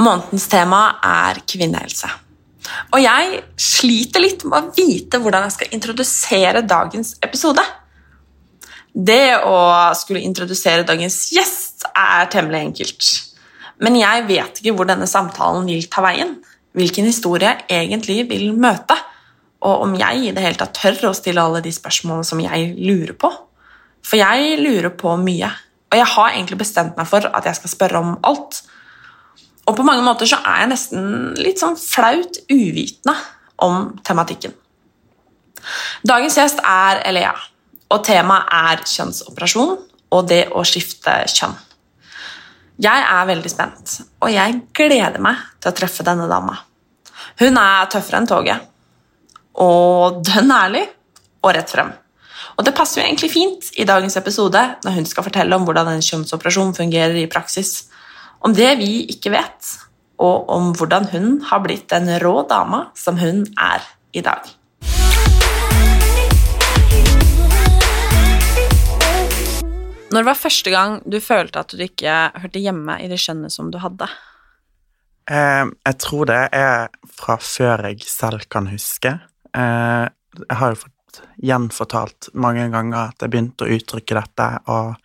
Månedens tema er kvinnehelse. Og jeg sliter litt med å vite hvordan jeg skal introdusere dagens episode. Det å skulle introdusere dagens gjest er temmelig enkelt. Men jeg vet ikke hvor denne samtalen vil ta veien, hvilken historie jeg egentlig vil møte, og om jeg i det hele tatt tør å stille alle de spørsmålene som jeg lurer på. For jeg lurer på mye, og jeg har egentlig bestemt meg for at jeg skal spørre om alt. Og på mange måter så er jeg nesten litt sånn flaut uvitende om tematikken. Dagens gjest er Elea, og temaet er kjønnsoperasjon og det å skifte kjønn. Jeg er veldig spent, og jeg gleder meg til å treffe denne dama. Hun er tøffere enn toget, og dønn ærlig og rett frem. Og det passer jo egentlig fint i dagens episode når hun skal fortelle om hvordan en kjønnsoperasjon fungerer i praksis om det vi ikke vet, og om hvordan hun har blitt den rå dama som hun er i dag. Når var første gang du følte at du ikke hørte hjemme i det skjønnet som du hadde? Eh, jeg tror det er fra før jeg selv kan huske. Eh, jeg har jo fått gjenfortalt mange ganger at jeg begynte å uttrykke dette, og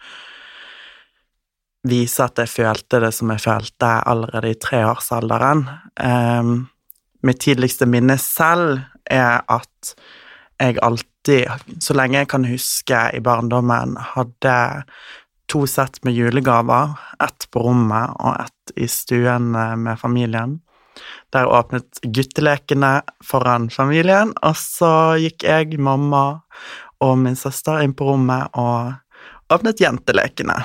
vise at jeg følte det som jeg følte allerede i treårsalderen. Um, mitt tidligste minne selv er at jeg alltid, så lenge jeg kan huske i barndommen, hadde to sett med julegaver. Ett på rommet og ett i stuen med familien. Der åpnet guttelekene foran familien, og så gikk jeg, mamma og min søster inn på rommet og åpnet jentelekene.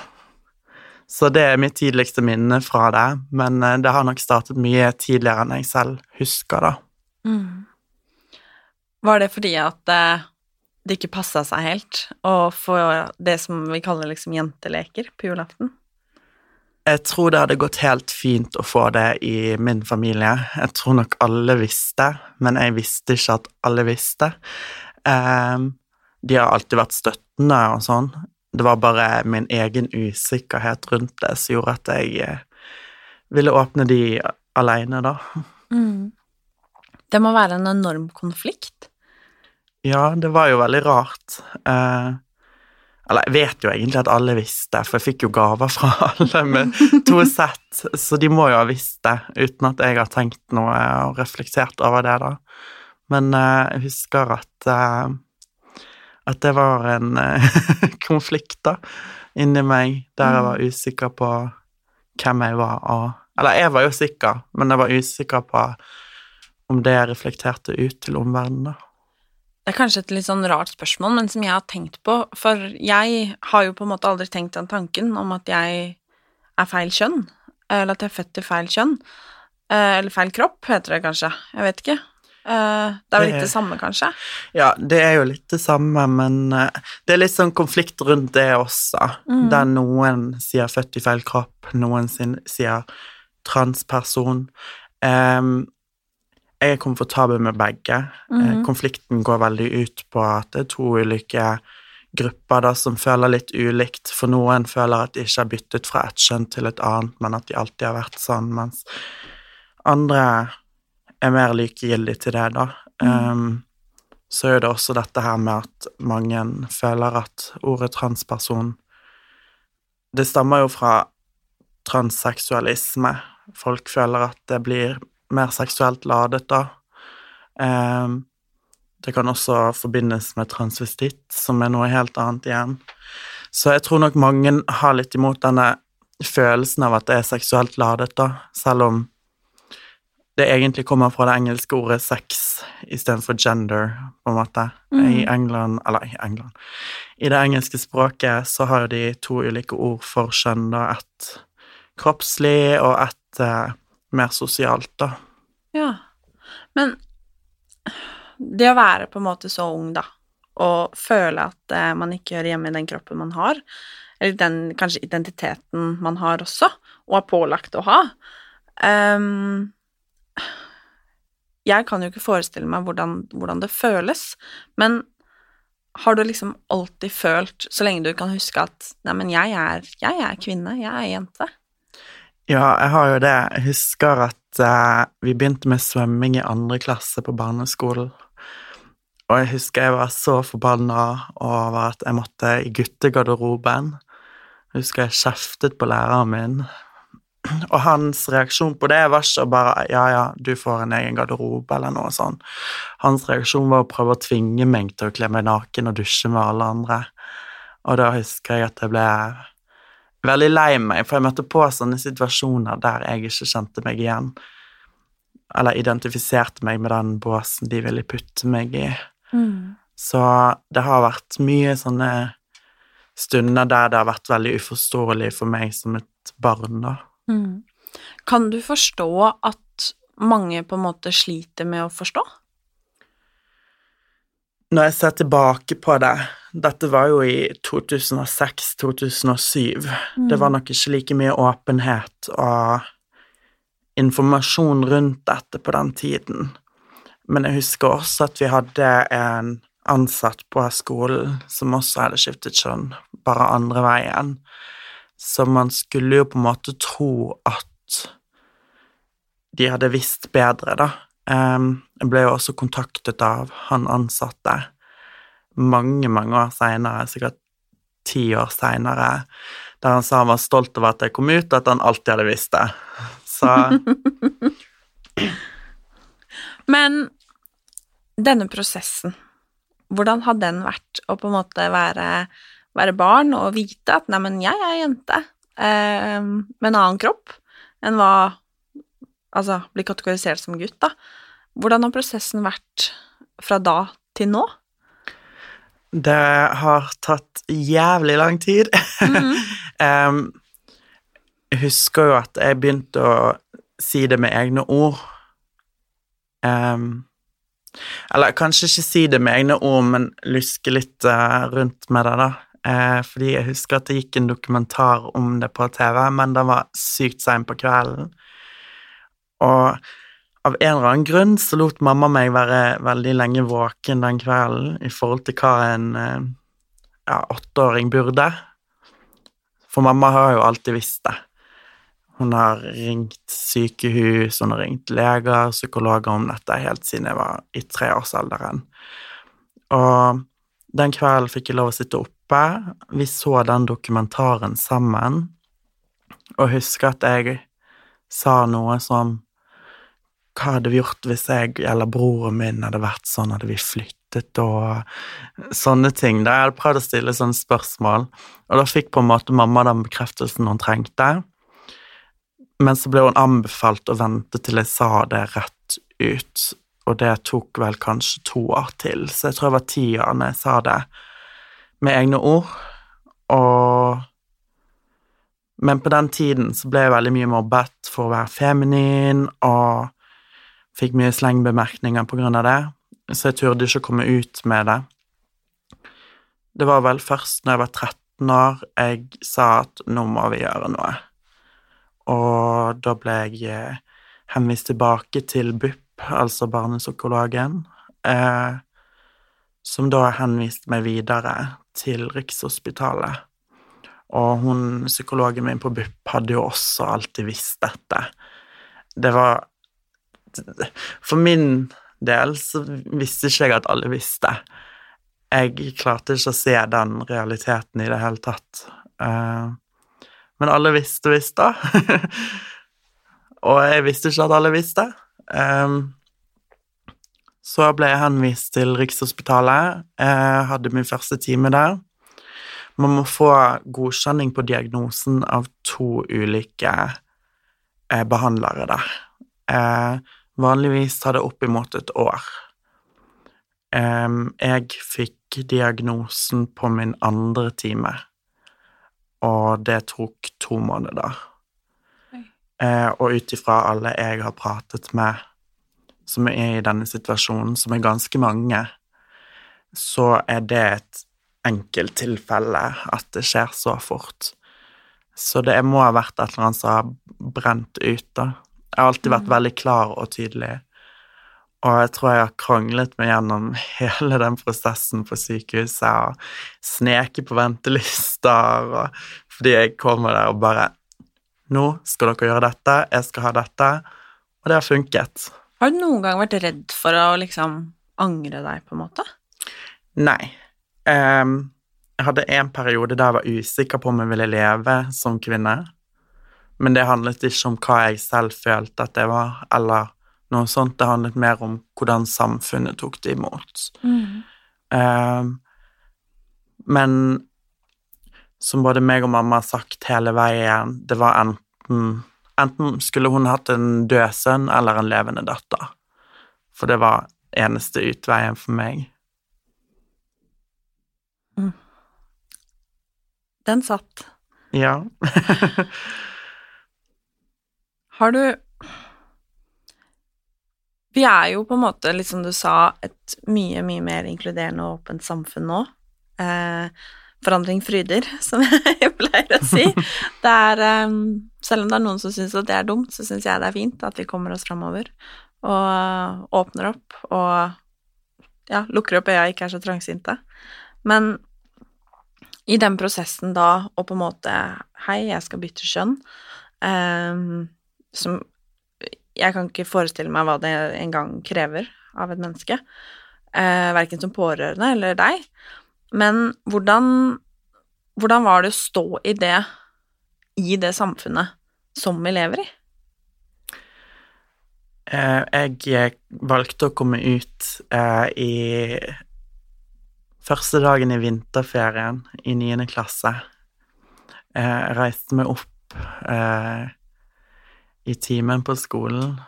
Så det er mitt tidligste minne fra det, men eh, det har nok startet mye tidligere enn jeg selv husker, da. Mm. Var det fordi at eh, det ikke passa seg helt å få det som vi kaller liksom jenteleker på julaften? Jeg tror det hadde gått helt fint å få det i min familie. Jeg tror nok alle visste, men jeg visste ikke at alle visste. Um, de har alltid vært støttende og sånn, det var bare min egen usikkerhet rundt det som gjorde at jeg eh, ville åpne de aleine, da. Mm. Det må være en enorm konflikt? Ja, det var jo veldig rart. Eh, eller jeg vet jo egentlig at alle visste, for jeg fikk jo gaver fra alle med to sett, så de må jo ha visst det, uten at jeg har tenkt noe og reflektert over det, da. Men eh, jeg husker at eh, at det var en eh, konflikt da, inni meg, der jeg var mm. usikker på hvem jeg var, og Eller jeg var jo sikker, men jeg var usikker på om det reflekterte ut til omverdenen, da. Det er kanskje et litt sånn rart spørsmål, men som jeg har tenkt på, for jeg har jo på en måte aldri tenkt den tanken om at jeg er feil kjønn, eller at jeg er født til feil kjønn, eh, eller feil kropp, heter det kanskje, jeg vet ikke. Uh, det er jo litt det samme, kanskje? Ja, det er jo litt det samme, men uh, det er litt sånn konflikt rundt det også, mm. der noen sier født i feil kropp, noen sin, sier transperson. Um, jeg er komfortabel med begge. Mm. Uh, konflikten går veldig ut på at det er to ulike grupper da, som føler litt ulikt. For noen føler at de ikke har byttet fra ett kjønn til et annet, men at de alltid har vært sånn, mens andre er mer likegyldig til det, da. Mm. Um, så er det også dette her med at mange føler at ordet transperson Det stammer jo fra transseksualisme. Folk føler at det blir mer seksuelt ladet, da. Um, det kan også forbindes med transvestitt, som er noe helt annet igjen. Så jeg tror nok mange har litt imot denne følelsen av at det er seksuelt ladet, da, selv om det egentlig kommer fra det engelske ordet sex istedenfor gender, på en måte. Mm. I England Eller i England I det engelske språket så har de to ulike ord for kjønn, da. Et kroppslig og et uh, mer sosialt, da. Ja. Men det å være på en måte så ung, da, og føle at uh, man ikke hører hjemme i den kroppen man har, eller den kanskje identiteten man har også, og er pålagt å ha. Um, jeg kan jo ikke forestille meg hvordan, hvordan, det føles, men har du liksom alltid følt, så lenge du kan huske, at nei, men jeg er, jeg er kvinne, jeg er jente? Ja, jeg har jo det. Jeg husker at uh, vi begynte med svømming i andre klasse på barneskolen. Og jeg husker jeg var så forbanna over at jeg måtte i guttegarderoben. Jeg husker jeg kjeftet på læreren min og hans reaksjon på det var ikke bare 'ja, ja, du får en egen garderobe', eller noe sånt. Hans reaksjon var å prøve å tvinge meg til å kle meg naken og dusje med alle andre. Og da husker jeg at jeg ble veldig lei meg, for jeg møtte på sånne situasjoner der jeg ikke kjente meg igjen. Eller identifiserte meg med den båsen de ville putte meg i. Mm. Så det har vært mye sånne stunder der det har vært veldig uforståelig for meg som et barn, da. Mm. Kan du forstå at mange på en måte sliter med å forstå? Når jeg ser tilbake på det Dette var jo i 2006-2007. Mm. Det var nok ikke like mye åpenhet og informasjon rundt dette på den tiden. Men jeg husker også at vi hadde en ansatt på skolen som også hadde skiftet kjønn, bare andre veien. Så man skulle jo på en måte tro at de hadde visst bedre, da. Jeg ble jo også kontaktet av han ansatte mange, mange år seinere, sikkert ti år seinere, der han sa han var stolt over at jeg kom ut, og at han alltid hadde visst det. Så Men denne prosessen, hvordan har den vært å på en måte være være barn og vite at 'neimen, jeg er jente eh, med en annen kropp' enn hva Altså bli kategorisert som gutt, da. Hvordan har prosessen vært fra da til nå? Det har tatt jævlig lang tid. Mm -hmm. um, jeg husker jo at jeg begynte å si det med egne ord. Um, eller kanskje ikke si det med egne ord, men luske litt uh, rundt med det, da. Eh, fordi jeg husker at det gikk en dokumentar om det på TV, men den var sykt sein på kvelden. Og av en eller annen grunn så lot mamma meg være veldig lenge våken den kvelden i forhold til hva en eh, ja, åtteåring burde. For mamma har jo alltid visst det. Hun har ringt sykehus, hun har ringt leger, psykologer om dette helt siden jeg var i treårsalderen. Og den kvelden fikk jeg lov å sitte opp oppe. Vi så den dokumentaren sammen, og husker at jeg sa noe som Hva hadde vi gjort hvis jeg eller broren min hadde vært sånn, hadde vi flyttet og sånne ting. Da jeg hadde prøvd å stille sånne spørsmål, og da fikk på en måte mamma den bekreftelsen hun trengte. Men så ble hun anbefalt å vente til jeg sa det rett ut, og det tok vel kanskje to år til, så jeg tror jeg var ti år når jeg sa det med egne ord, og Men på den tiden så ble jeg veldig mye mobbet for å være feminin, og fikk mye slengbemerkninger på grunn av det, så jeg turde ikke komme ut med det. Det var vel først når jeg var 13 år jeg sa at nå må vi gjøre noe. Og da ble jeg eh, henvist tilbake til BUP, altså barnepsykologen, eh, som da henviste meg videre til Rikshospitalet. Og hun, psykologen min på BUP hadde jo også alltid visst dette. Det var For min del så visste ikke jeg at alle visste. Jeg klarte ikke å se den realiteten i det hele tatt. Eh, men alle visste visst, da. Og jeg visste ikke at alle visste. Eh, så ble jeg henvist til Rikshospitalet. Jeg hadde min første time der. Man må få godkjenning på diagnosen av to ulike eh, behandlere der. Eh, vanligvis tar det oppimot et år. Jeg fikk diagnosen på min andre time, og det tok to måneder. Eh, og ut ifra alle jeg har pratet med som er i denne situasjonen, som er ganske mange, så er det et enkelttilfelle at det skjer så fort. Så det må ha vært et eller annet som har brent ut, da. Jeg har alltid vært Mm. veldig klar og tydelig. Og jeg tror jeg har kranglet meg gjennom hele den prosessen på sykehuset og sneket på ventelister, og, fordi jeg kommer der og bare Nå skal dere gjøre dette, jeg skal ha dette. Og det har funket. Har du noen gang vært redd for å liksom angre deg, på en måte? Nei. Um, jeg hadde en periode der jeg var usikker på om jeg ville leve som kvinne. Men det handlet ikke om hva jeg selv følte at det var, eller noe sånt. Det handlet mer om hvordan samfunnet tok det imot. Ehm, men som både meg og mamma har sagt hele veien, det var enten Enten skulle hun hatt en død sønn eller en levende datter. For det var eneste utveien for meg. Den satt. Ja. Har du Vi er jo på en måte, litt som du sa, et mye, mye mer inkluderende og åpent samfunn nå. Eh, forandring fryder, som jeg pleier å si. Det er, eh, selv om det er noen som syns at det er dumt, så syns jeg det er fint at vi kommer oss framover og åpner opp og ja, lukker opp øya, ikke er så trangsynte. Men i den prosessen da, og på en måte Hei, jeg skal bytte kjønn. Um, som Jeg kan ikke forestille meg hva det engang krever av et menneske. Uh, verken som pårørende eller deg. Men hvordan, hvordan var det å stå i det i det samfunnet som vi lever i? Eh, Jeg valgte å komme ut eh, i første dagen i vinterferien i niende klasse. Eh, Jeg reiste meg opp eh, i timen på skolen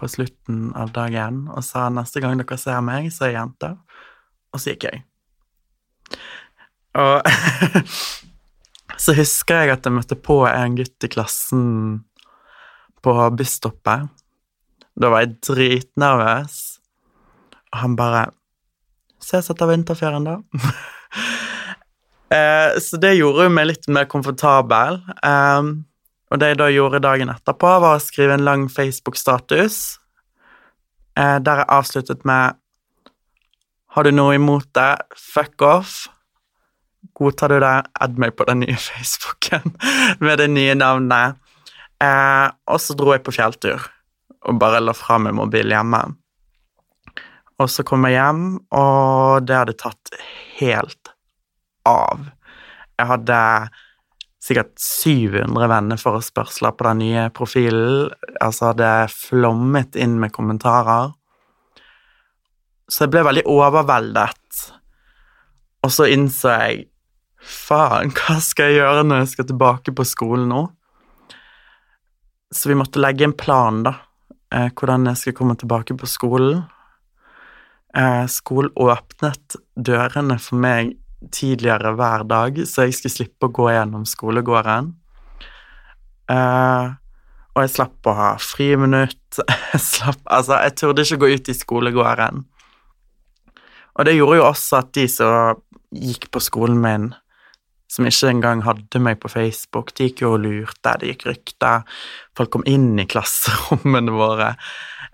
på slutten av dagen og sa neste gang dere ser meg, så er jeg jente. Og så gikk jeg. Og så husker jeg at jeg møtte på en gutt i klassen på busstoppet. Da var jeg dritnervøs, og han bare Ses etter vinterferien, da. eh, så det gjorde jo meg litt mer komfortabel. Eh, og det jeg da gjorde dagen etterpå, var å skrive en lang Facebook-status eh, der jeg avsluttet med Har du noe imot det? Fuck off. Godtar du det? Add meg på den nye Facebooken med det nye navnet. Eh, og så dro jeg på fjelltur og bare la fra meg mobilen hjemme. Og så kom jeg hjem, og det hadde tatt helt av. Jeg hadde sikkert 700 venneforespørsler på den nye profilen. Altså, hadde flommet inn med kommentarer. Så jeg ble veldig overveldet. Og så innså jeg Faen, hva skal jeg gjøre når jeg skal tilbake på skolen nå? Så vi måtte legge en plan, da. Eh, hvordan jeg skal komme tilbake på skolen. Eh, skolen åpnet dørene for meg tidligere hver dag, så jeg skulle slippe å gå gjennom skolegården. Eh, og jeg slapp å ha friminutt. Jeg slapp Altså, jeg turde ikke gå ut i skolegården. Og det gjorde jo også at de som gikk på skolen min, som ikke engang hadde meg på Facebook, de gikk jo og lurte, det gikk rykter. Folk kom inn i klasserommene våre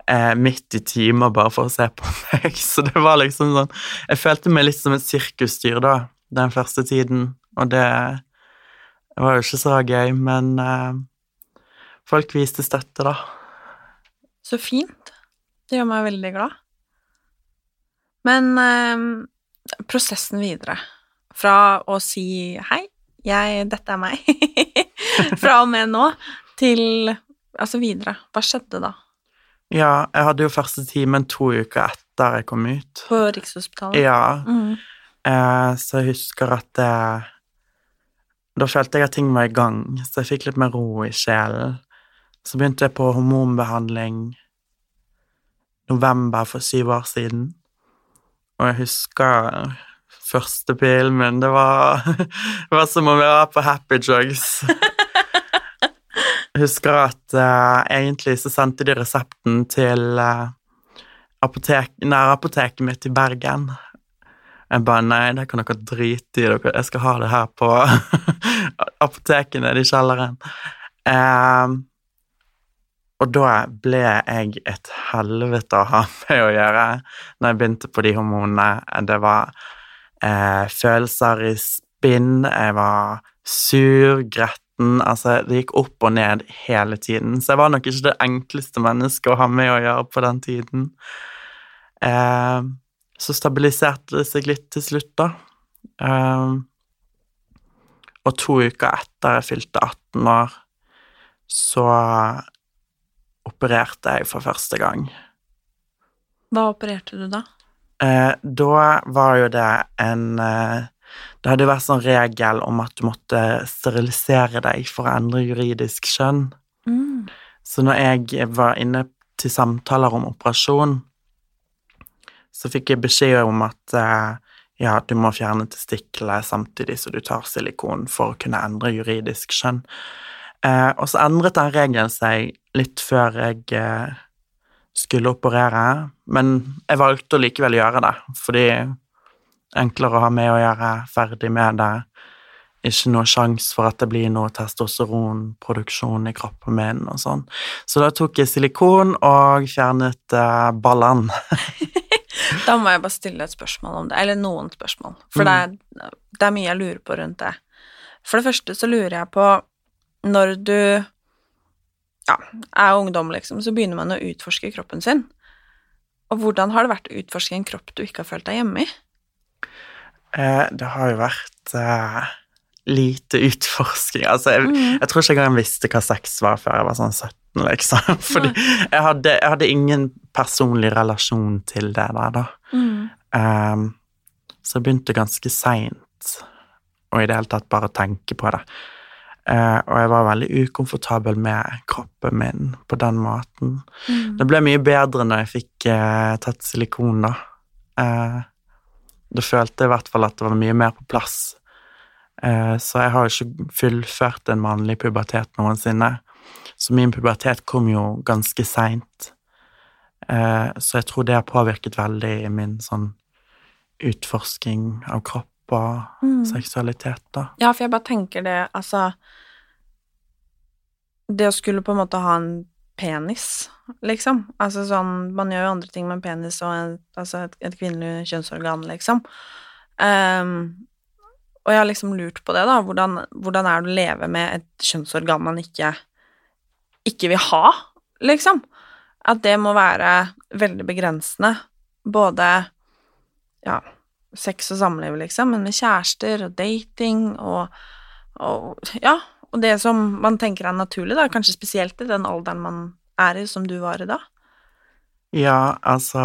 eh, midt i timer bare for å se på meg. Så det var liksom sånn Jeg følte meg litt som et sirkusdyr da, den første tiden, og det, var jo ikke så gøy, men eh, folk viste støtte, da. Så fint. Det gjør meg veldig glad. Men eh, prosessen videre, fra å si hei, jeg, dette er meg, fra og med nå, til altså videre. Hva skjedde da? Ja, jeg hadde jo første timen to uker etter jeg kom ut. På Rikshospitalet? Ja, Mm. eh, så jeg husker at det Da følte jeg at ting var i gang, så jeg fikk litt mer ro i sjelen. Så begynte jeg på hormonbehandling november for syv år siden. Og jeg husker første min, det var, det var som om jeg var på Happy Drugs. Jeg husker at uh, egentlig så sendte de resepten til uh, apotek, nærapoteket mitt i Bergen. Jeg bare nei, det kan dere drite i, dere. jeg skal ha det her på apoteket nede i kjelleren. Eh, og da ble jeg et helvete å ha med å gjøre når jeg begynte på de hormonene. Det var eh, følelser i spinn, jeg var sur, gretten Altså, det gikk opp og ned hele tiden. Så jeg var nok ikke det enkleste mennesket å ha med å gjøre på den tiden. Eh, så stabiliserte det seg litt til slutt, da. Eh, og to uker etter jeg fylte 18 år, så opererte jeg for første gang. Hva opererte du da? Eh, da var jo det en eh, Det hadde vært sånn regel om at du måtte sterilisere deg for å endre juridisk kjønn. Mm. Så når jeg var inne til samtaler om operasjon, så fikk jeg beskjed om at eh, ja, du må fjerne testiklene samtidig så du tar silikon for å kunne endre juridisk kjønn. Eh, og så endret den regelen seg litt før jeg eh, skulle operere, men jeg valgte å likevel gjøre det, fordi enklere å ha med å gjøre, ferdig med det, ikke noe sjanse for at det blir noe testosteronproduksjon i kroppen min og sånn. Så da tok jeg silikon og fjernet uh, ballene. da må jeg bare stille et spørsmål om det, eller noen spørsmål, for mm. det, er, det er mye jeg lurer på rundt det. For det første så lurer jeg på når du ja, er ungdom, liksom, så begynner man å utforske kroppen sin. Og hvordan har det vært å utforske en kropp du ikke har følt deg hjemme i? Eh, det har jo vært eh, lite utforsking. Altså, jeg, mm. jeg tror ikke engang jeg visste hva sex var før jeg var sånn 17, liksom. Fordi jeg hadde, jeg hadde, ingen personlig relasjon til det der, da. Mm. Um, så jeg begynte ganske seint å i det hele tatt bare tenke på det. Uh, og jeg var veldig ukomfortabel med kroppen min på den måten. Mm. Det ble mye bedre når jeg fikk eh, tatt silikon, da. Eh, da følte jeg i hvert fall at det var mye mer på plass. så jeg har jo ikke fullført en mannlig pubertet noensinne. Så min pubertet kom jo ganske seint. så jeg tror det har påvirket veldig min sånn utforsking av kropp og mm. seksualitet, da. Ja, for jeg bare tenker det, altså Det å skulle på en måte ha en penis, liksom Altså sånn Man gjør jo andre ting med en penis og en, altså et, et, kvinnelig kjønnsorgan, liksom. Um, og jeg har liksom lurt på det, da. Hvordan, hvordan er det å leve med et kjønnsorgan man ikke ikke vil ha, liksom? At det må være veldig begrensende, både ja, sex og samliv, liksom, men med kjærester og dating og, og Ja, og det som man tenker er naturlig, da, kanskje spesielt i den alderen man er i, som du var i da? Ja, altså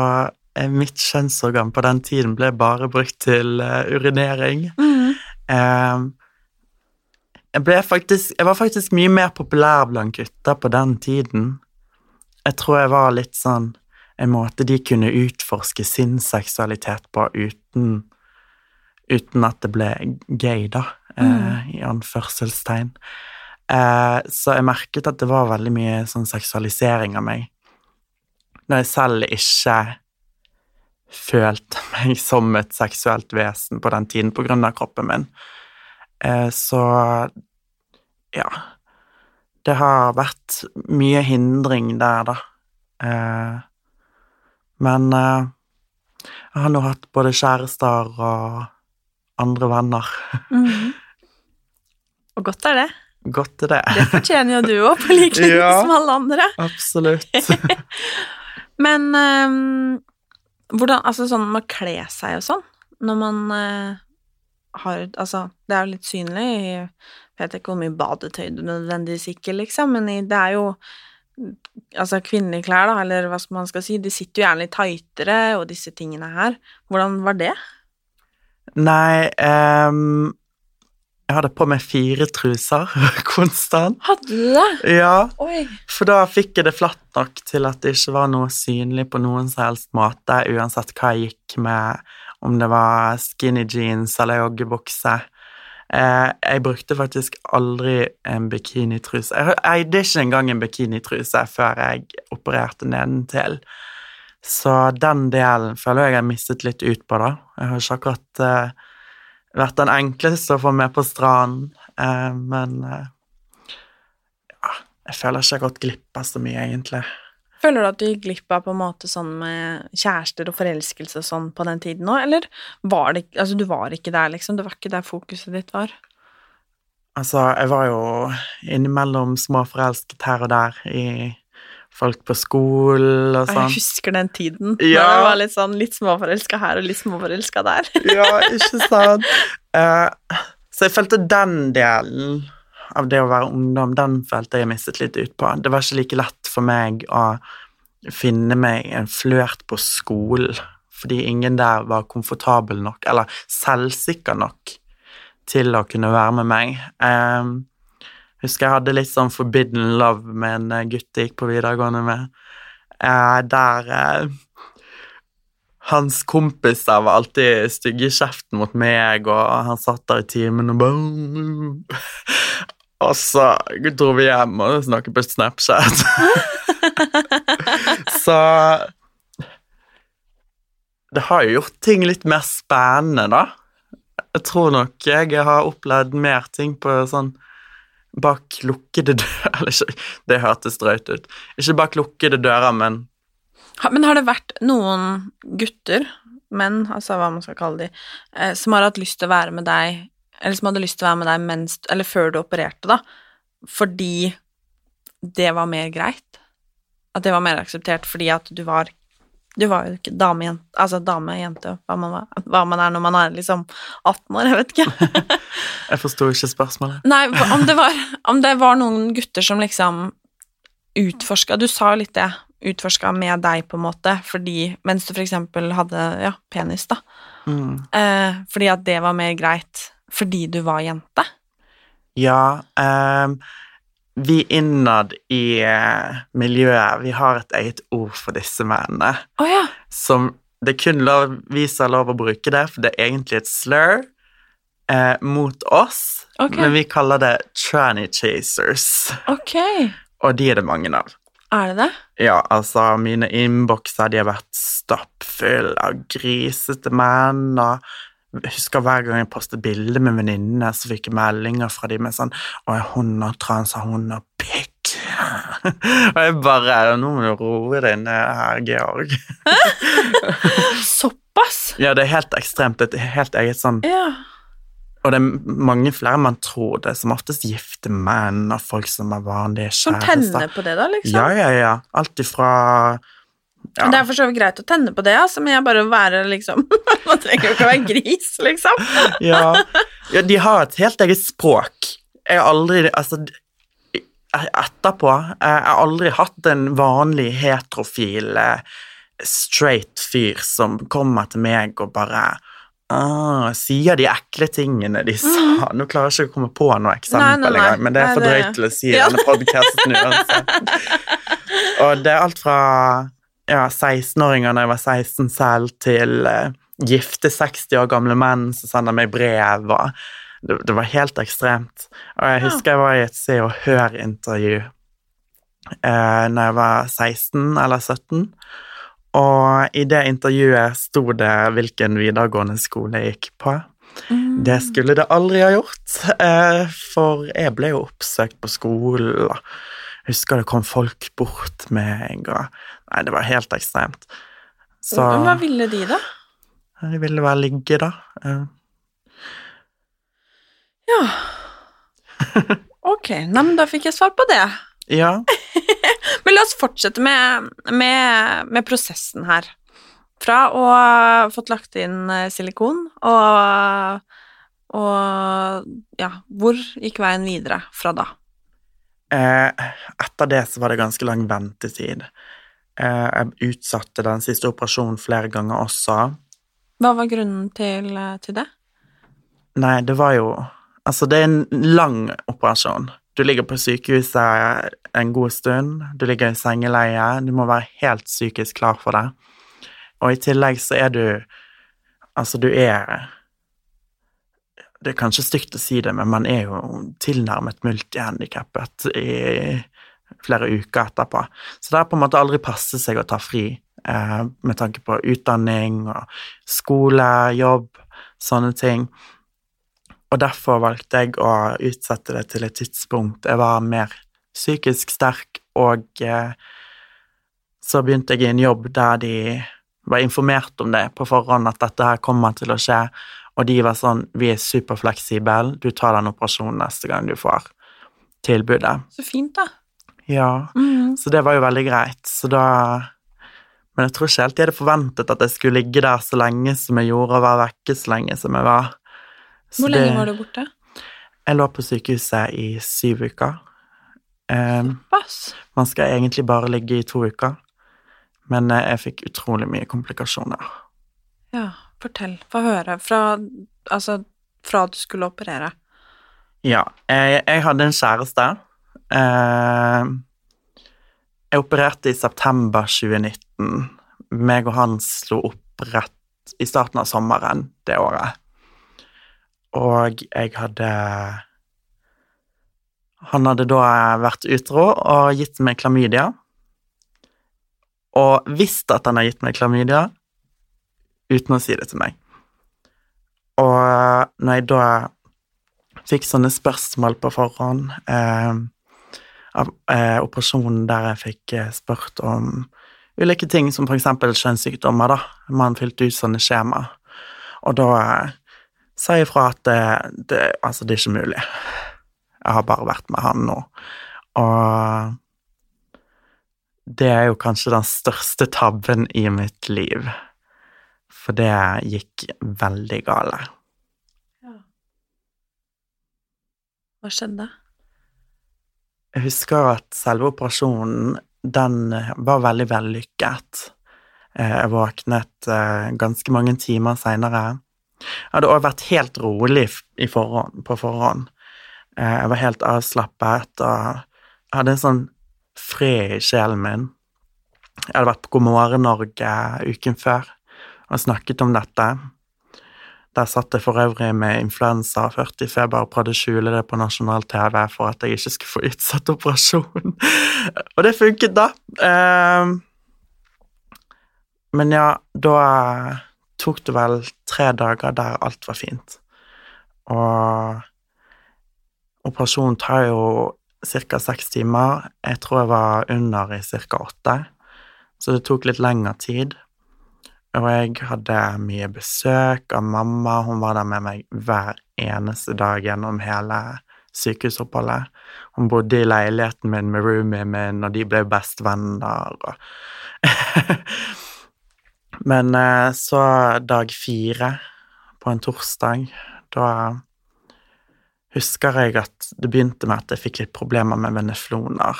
eh, Mitt kjønnsorgan på den tiden ble bare brukt til uh, urinering. Mm. Um, jeg, ble faktisk, jeg var faktisk mye mer populær blant gutter på den tiden. Jeg tror jeg var litt sånn en måte de kunne utforske sin seksualitet på uten, uten at det ble gay, da, eh, mm. eh, i anførselstegn. Eh, så jeg merket at det var veldig mye sånn seksualisering av meg, når jeg selv ikke følte meg som et seksuelt vesen på den tiden på grunn av kroppen min. Eh, så ja Det har vært mye hindring der, da. Eh, men uh, jeg har nå hatt både kjærester og andre venner. Mm. Og godt er det. Godt er det. Det fortjener jo du òg, på lik linje ja, som alle andre. Absolutt. Men um, hvordan Altså sånn med å kle seg og sånn, når man uh, har Altså, det er jo litt synlig Jeg vet ikke hvor mye badetøy du nødvendigvis ikke, liksom, men det er jo altså kvinnelige klær, da, eller hva man skal si, de sitter jo gjerne litt tightere og disse tingene her. Hvordan var det? Nei um, Jeg hadde på meg fire truser konstant. Hadde du det? Ja, Oi. for da fikk jeg det flatt nok til at det ikke var noe synlig på noen som helst måte, uansett hva jeg gikk med, om det var skinny jeans eller joggebukse. Eh, jeg brukte faktisk aldri en bikinitruse. Jeg eide ikke engang en bikinitruse før jeg opererte nedentil. Så den delen føler jeg jeg har mistet litt ut på, da. Jeg har ikke akkurat eh, vært den enkleste å få med på stranden, eh, men ja, jeg føler ikke jeg har gått glipp av så mye, egentlig. Føler du at du gikk glipp av på en måte sånn med kjærester og forelskelse og sånn på den tiden òg, eller var det Altså, du var ikke der, liksom? Det var ikke der fokuset ditt var? Altså, jeg var jo innimellom småforelsket her og der i folk på skolen og sånn. jeg husker den tiden. Ja. Da jeg var litt sånn litt småforelska her og litt småforelska der. Ja, ikke sant? Uh, så jeg følte den delen av det å være ungdom, den følte jeg mistet litt ut på. Det var ikke like lett for meg å finne meg en flørt på skolen, fordi ingen der var komfortabel nok, eller selvsikker nok, til å kunne være med meg. Jeg husker jeg hadde litt sånn forbidden love med en eh, gutt jeg gikk på videregående med, eh, der eh, hans kompiser var alltid stygge i kjeften mot meg, og han satt der i timen og bare Og så dro vi hjem og snakket på Snapchat. så Det har jo gjort ting litt mer spennende, da. Jeg tror nok jeg har opplevd mer ting på sånn bak lukkede dører Eller ikke, det hørtes drøyt ut. Ikke bak lukkede dører, men Men har det vært noen gutter, menn, altså hva man skal kalle de, eh, som har hatt lyst til å være med deg, eller som hadde lyst til å være med deg mens, eller før du opererte, da, fordi det var mer greit? At det var mer akseptert fordi at du var Du var jo ikke dame, altså dame, jente, hva man, var, hva man er når man er liksom 18 år, jeg vet ikke. jeg forsto ikke spørsmålet. Nei, om det, var, om det var noen gutter som liksom utforska Du sa jo litt det, utforska med deg, på en måte, fordi Mens du for eksempel hadde ja, penis, da. Mm. Eh, fordi at det var mer greit fordi du var jente. Ja, Um, vi innad i eh, miljøet, vi har et eget ord for disse mennene, Oh, ja. som det kun lov, vi som har lov å bruke det, for det er egentlig et slur eh, mot oss, Okay. men vi kaller det tranny chasers, Ok. og de er det mange av. Er det det? Ja, altså, mine innbokser, de har vært stappfulle av grisete menn, og jeg husker hver gang jeg postet bilder med venninnene, så fikk jeg meldinger fra dem med sånn Å, er hun og trans, og hun og pikk? og jeg bare Nå må du roe deg ned her, Georg. Såpass? ja, det er helt ekstremt. Det er helt eget sånn Ja. Og det er mange flere man tror det, som oftest gifte menn og folk som er vanlige Som tenner på det, da, liksom? Ja, ja, ja. Alt ifra ja. Det er for så vidt greit å tenne på det, altså, men jeg bare være liksom Man trenger jo ikke å være gris, liksom. ja. ja, de har et helt eget språk. Jeg har aldri Altså, etterpå Jeg har aldri hatt en vanlig heterofil eh, straight fyr som kommer til meg og bare ah, sier de ekle tingene de sa. Nå klarer jeg ikke å komme på noe eksempel engang, men det er for drøyt til å si i denne podkasten uansett. Og det er alt fra ja, 16-åringer da jeg var 16 selv, til eh, gifte 60 år gamle menn som sender meg brev. og det, det var helt ekstremt. Og jeg husker jeg var i et Se og Hør-intervju eh, når jeg var 16 eller 17. Og i det intervjuet sto det hvilken videregående skole jeg gikk på. Det skulle det aldri ha gjort, eh, for jeg ble jo oppsøkt på skolen. Jeg husker det kom folk bort med en og Nei, det var helt ekstremt. Så Hva ville de, da? de ville bare ligge, da. Ja. Ok, nei, men da fikk jeg svar på det. Ja. Men la oss fortsette med, med, med prosessen her. Fra å ha fått lagt inn eh, silikon, og, og ja, hvor gikk veien videre fra da? Eh, etter det så var det ganske lang ventetid. Eh, jeg utsatte den siste operasjonen flere ganger også. Hva var grunnen til, eh, til det? Nei, det var jo Altså, det er en lang operasjon. Du ligger på sykehuset en god stund, du ligger i sengeleie, du må være helt psykisk klar for det. Og i tillegg så er du Altså, du er Det er kanskje stygt å si det, men man er jo tilnærmet multihandikappet i flere uker etterpå. Så det har på en måte aldri passet seg å ta fri eh, med tanke på utdanning og skole, jobb, sånne ting. Og derfor valgte jeg å utsette det til et tidspunkt jeg var mer psykisk sterk, og eh, så begynte jeg i en jobb der de var informert om det på forhånd, at dette her kommer til å skje, og de var sånn Vi er superfleksible, du tar den operasjonen neste gang du får tilbudet. Så fint, da. Ja, Mm. så det var jo veldig greit. Så da Men jeg tror ikke helt jeg hadde forventet at jeg skulle ligge der så lenge som jeg gjorde, og være vekke så lenge som jeg var. Så Hvor lenge det- var du borte? Jeg lå på sykehuset i syv uker. Um, man skal egentlig bare ligge i to uker, men eh, jeg fikk utrolig mye komplikasjoner. Ja, fortell. Få høre. Fra Altså, fra du skulle operere. Ja, jeg, jeg hadde en kjæreste. Eh, jeg opererte i september 2019. Meg og han slo opp rett i starten av sommeren det året. Og jeg hadde Han hadde da vært utro og gitt meg klamydia. Og visst at han har gitt meg klamydia, uten å si det til meg. Og når jeg da fikk sånne spørsmål på forhånd eh, av eh, operasjonen der jeg fikk eh, spurt om ulike ting, som eksempel kjønnssykdommer, da. Man fylte ut sånne skjema. Og da eh, sa jeg ifra at det, det, altså, det er ikke mulig. Jeg har bare vært med han nå. Og det er jo kanskje den største tabben i mitt liv. For det gikk veldig gale. Hva skjedde? Jeg husker at selve operasjonen, den var veldig vellykket. Eh, Jeg våknet eh, ganske mange timer seinere. Jeg hadde også vært helt rolig i forhånd, på forhånd. Eh, Jeg var helt avslappet og hadde en sånn fred i sjelen min. Jeg hadde vært på God morgen Norge uken før og snakket om dette. Der satt jeg for øvrig med influensa 40 feber og prøvde å skjule det på nasjonal TV for at jeg ikke skulle få utsatt operasjon. og det funket, da. Eh, men ja, da tok det vel tre dager der alt var fint. Og operasjonen tar jo ca. seks timer. Jeg tror jeg var under i ca. åtte, så det tok litt lengre tid. Og jeg hadde mye besøk av mamma. Hun var der med meg hver eneste dag gjennom hele sykehusoppholdet. Hun bodde i leiligheten min med roomien min, og de ble bestevenner. Og Men eh, så dag fire, på en torsdag, da husker jeg at det begynte med at jeg fikk litt problemer med venefloner.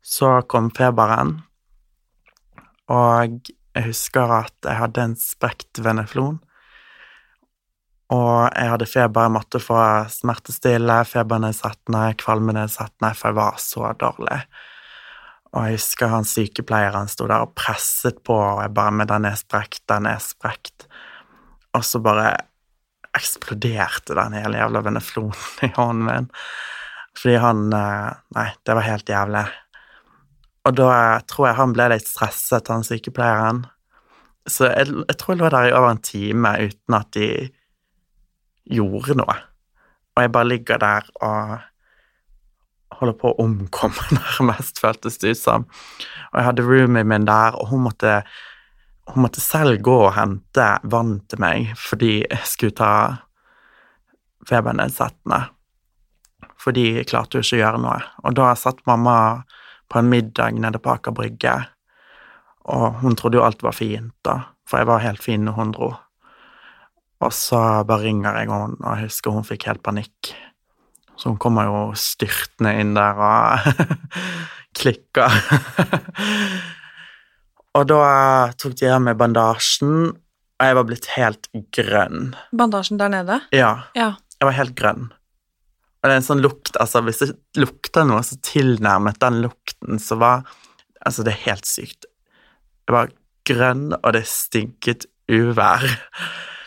Så kom feberen, og jeg husker at jeg hadde en sprekt veneflon. Og jeg hadde feber, jeg måtte få smertestille, febernedsettende, kvalmenedsettende, for jeg var så dårlig. Og jeg husker han sykepleieren sto der og presset på, og jeg bare med den er sprekt, den er sprekt'. Og så bare eksploderte den hele jævla veneflonen i hånden min. Fordi han eh, Nei, det var helt jævlig. Og da tror jeg han ble litt stresset, han sykepleieren. Så jeg, jeg tror jeg lå der i over en time uten at de gjorde noe. Og jeg bare ligger der og holder på å omkomme, nærmest, føltes det ut som. Og jeg hadde roomien min der, og hun måtte, hun måtte selv gå og hente vann til meg fordi jeg skulle ta febernedsettende. For de klarte jo ikke å gjøre noe. Og da satt mamma på en middag nede på Aker Brygge, og hun trodde jo alt var fint, da, for jeg var helt fin når hun dro. Og så bare ringer jeg henne, og jeg husker hun fikk helt panikk. Så hun kommer jo styrtende inn der og klikker. og da tok de av meg bandasjen, og jeg var blitt helt grønn. Bandasjen der nede? Ja, Ja. jeg var helt grønn. Og det er en sånn lukt, altså hvis det lukter noe så tilnærmet den lukten, så var Altså, det er helt sykt. Det var grønn, og det stinket uvær.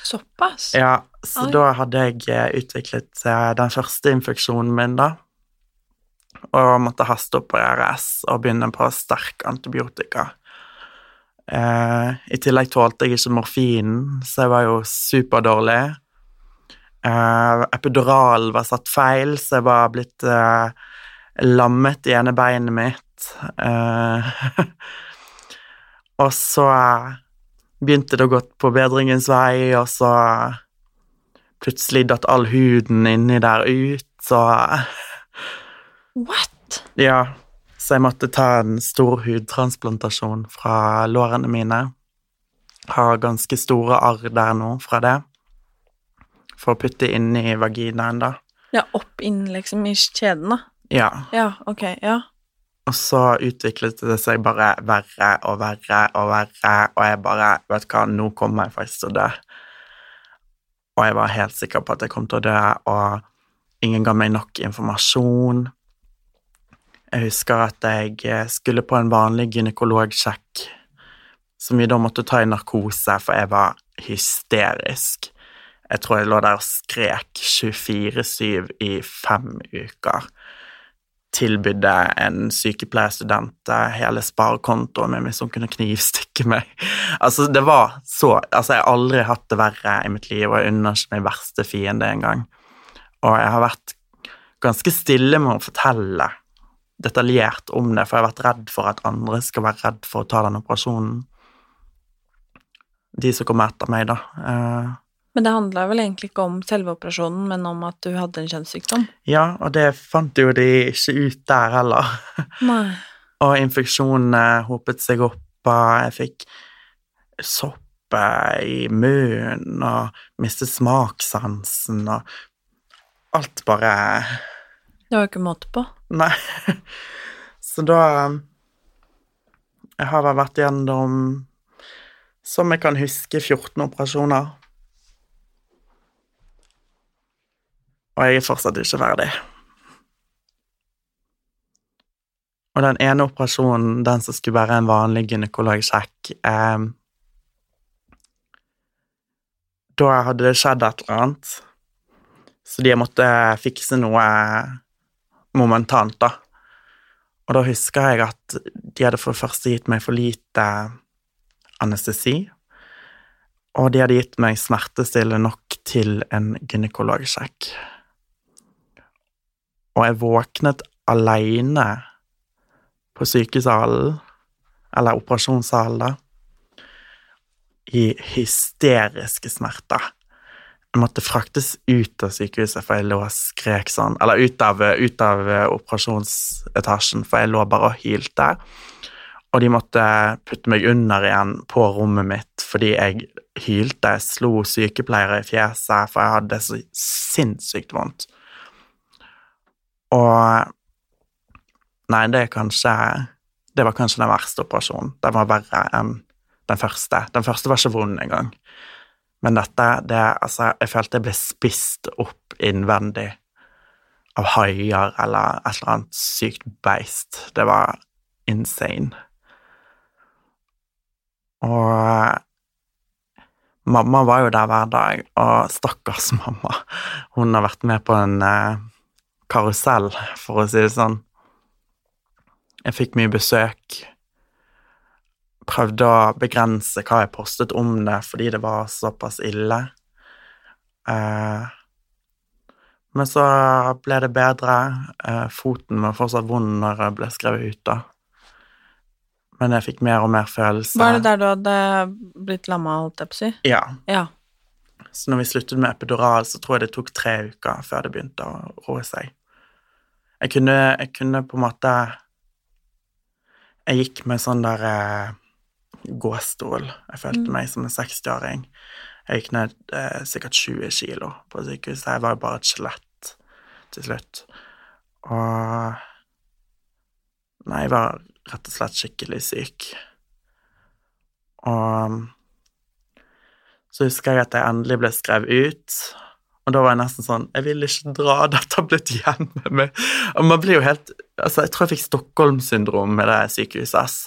Såpass? Ja, så Oi. da hadde jeg eh, utviklet eh, den første infeksjonen min, da. Og måtte hasteopereres og begynne på sterk antibiotika. Eh, I tillegg tålte jeg ikke morfinen, så jeg var jo superdårlig. Eh, epidural var satt feil, så jeg var blitt uh, lammet i ene beinet mitt. Uh, og så begynte det å gå på bedringens vei, og så plutselig datt all huden inni der ut, så What? Ja, så jeg måtte ta en stor hudtransplantasjon fra lårene mine. Har ganske store arr der nå fra det, for å putte inn i vaginaen, da. Ja, opp inn liksom i kjeden, da. Ja. Ja, ok, ja. Og så utviklet det seg bare verre og verre og verre, og jeg bare Vet du hva, nå kommer jeg faktisk til å dø. Og jeg var helt sikker på at jeg kom til å dø, og ingen ga meg nok informasjon. Jeg husker at jeg skulle på en vanlig gynekologsjekk, som vi da måtte ta i narkose, for jeg var hysterisk. Jeg tror jeg lå der og skrek 24-7 i fem uker tilbydde en sykepleierstudent hele sparekontoen min hvis hun kunne knivstikke meg. Altså, det var så Altså, jeg har aldri hatt det verre i mitt liv, og jeg unner ikke min verste fiende engang. Og jeg har vært ganske stille med å fortelle detaljert om det, for jeg har vært redd for at andre skal være redd for å ta den operasjonen. De som kommer etter meg, da. Men det handla vel egentlig ikke om selve operasjonen, men om at du hadde en kjønnssykdom? Ja, og det fant jo de ikke ut der heller. Nei. og infeksjonene hopet seg opp, og jeg fikk sopp i munnen og mistet smakssansen og alt bare Det var jo ikke måte på. Nei. Så da Jeg har vært gjennom, som jeg kan huske, 14 operasjoner. Og jeg er fortsatt ikke ferdig. Og den ene operasjonen, den som skulle være en vanlig gynekologsjekk eh, Da hadde det skjedd et eller annet, så de måtte fikse noe momentant, da. Og da husker jeg at de hadde for det første gitt meg for lite anestesi, og de hadde gitt meg smertestille nok til en gynekologsjekk og jeg våknet aleine på sykesalen, eller operasjonssalen, da, i hysteriske smerter. Jeg måtte fraktes ut av sykehuset, for jeg lå og skrek sånn Eller ut av, ut av operasjonsetasjen, for jeg lå bare og hylte. Og de måtte putte meg under igjen på rommet mitt fordi jeg hylte. Jeg slo sykepleiere i fjeset, for jeg hadde så sinnssykt vondt. Og Nei, det er kanskje Det var kanskje den verste operasjonen. Den var verre enn den første. Den første var ikke vond engang. Men dette, det Altså, jeg følte jeg ble spist opp innvendig av haier eller et eller annet sykt beist. Det var insane. Og mamma var jo der hver dag, og stakkars mamma. Hun har vært med på en eh, karusell, for å si det sånn. Jeg fikk mye besøk. Prøvde å begrense hva jeg postet om det, fordi det var såpass ille. Eh, men så ble det bedre. Eh, foten var fortsatt vond når jeg ble skrevet ut, da. Men jeg fikk mer og mer følelse. Var det der du hadde blitt lamma, holdt jeg på å si? Ja. ja. Så når vi sluttet med epidural, så tror jeg det tok tre uker før det begynte å roe seg. Jeg kunne, jeg kunne på en måte Jeg gikk med sånn der eh, gåstol. Jeg følte mm. meg som en 60-åring. Jeg gikk ned eh, sikkert 20 kilo på sykehuset. Jeg var jo bare et skjelett til slutt. Og Nei, jeg var rett og slett skikkelig syk. Og så husker jeg at jeg endelig ble skrevet ut, og da var jeg nesten sånn Jeg vil ikke dra, dette har blitt igjen med meg. Og man blir jo helt Altså, jeg tror jeg fikk Stockholm-syndrom med det sykehuset, ass.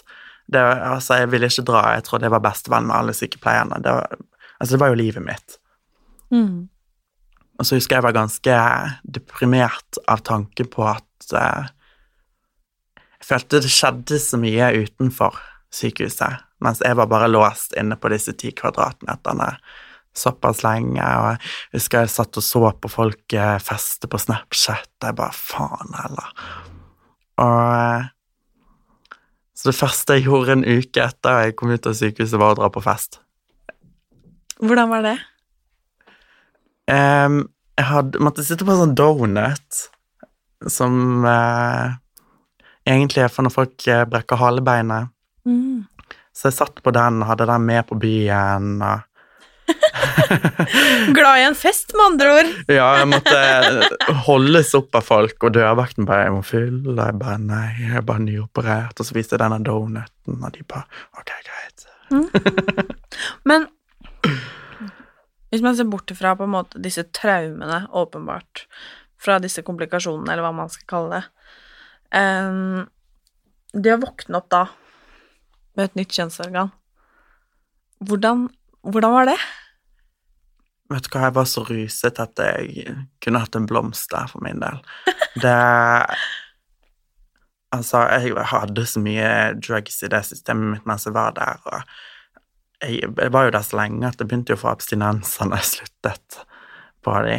Det, altså, jeg ville ikke dra. Jeg tror det var bestevenn med alle sykepleierne. Det var, altså, det var jo livet mitt. Mm. Og så husker jeg var ganske deprimert av tanken på at uh, Jeg følte det skjedde så mye utenfor sykehuset. Mens jeg var bare låst inne på disse ti kvadratmeterne såpass lenge. Og jeg husker jeg satt og så på folk eh, feste på Snapchat. Jeg bare faen heller. Og eh, Så det første jeg gjorde en uke etter jeg kom ut av sykehuset, var å dra på fest. Hvordan var det? Um, jeg hadde, måtte sitte på en sånn donut som uh, egentlig er for når folk brekker halebeinet. Mm. Så jeg satt på den hadde den med på byen. Glad i en fest, med andre ord. ja, jeg måtte holdes opp av folk, og dørvakten bare 'Jeg må fylle.' Jeg bare 'Nei, jeg er bare nyoperert.' Og så viste jeg denne donuten, og de bare 'Ok, greit'. Men hvis man ser bort ifra på en måte disse traumene, åpenbart, fra disse komplikasjonene, eller hva man skal kalle det um, Det å våkne opp da med et nytt kjønnsorgan, hvordan, hvordan var det? Vet du hva, jeg var så ruset at jeg kunne hatt en blomst der for min del. Det Altså, jeg hadde så mye drugs i det systemet mitt mens jeg var der, og jeg, jeg var jo der så lenge at jeg begynte jo å få abstinenser når jeg sluttet på de.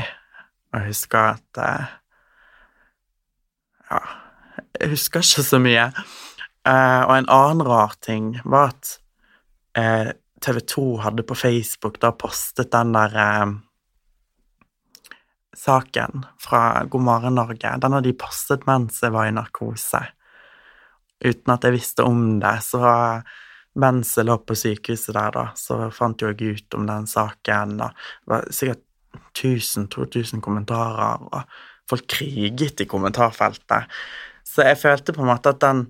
Og jeg husker at eh, Ja, jeg husker ikke så mye. Eh, og en annen rar ting var at eh, TV 2 hadde på Facebook da postet den der eh, saken fra God morgen Norge. Den hadde de postet mens jeg var i narkose. Uten at jeg visste om det. Så mens jeg lå på sykehuset der, da, så fant jeg ut om den saken. Og det var sikkert 1000-2000 kommentarer, og folk kriget i kommentarfeltet. Så jeg følte på en måte at den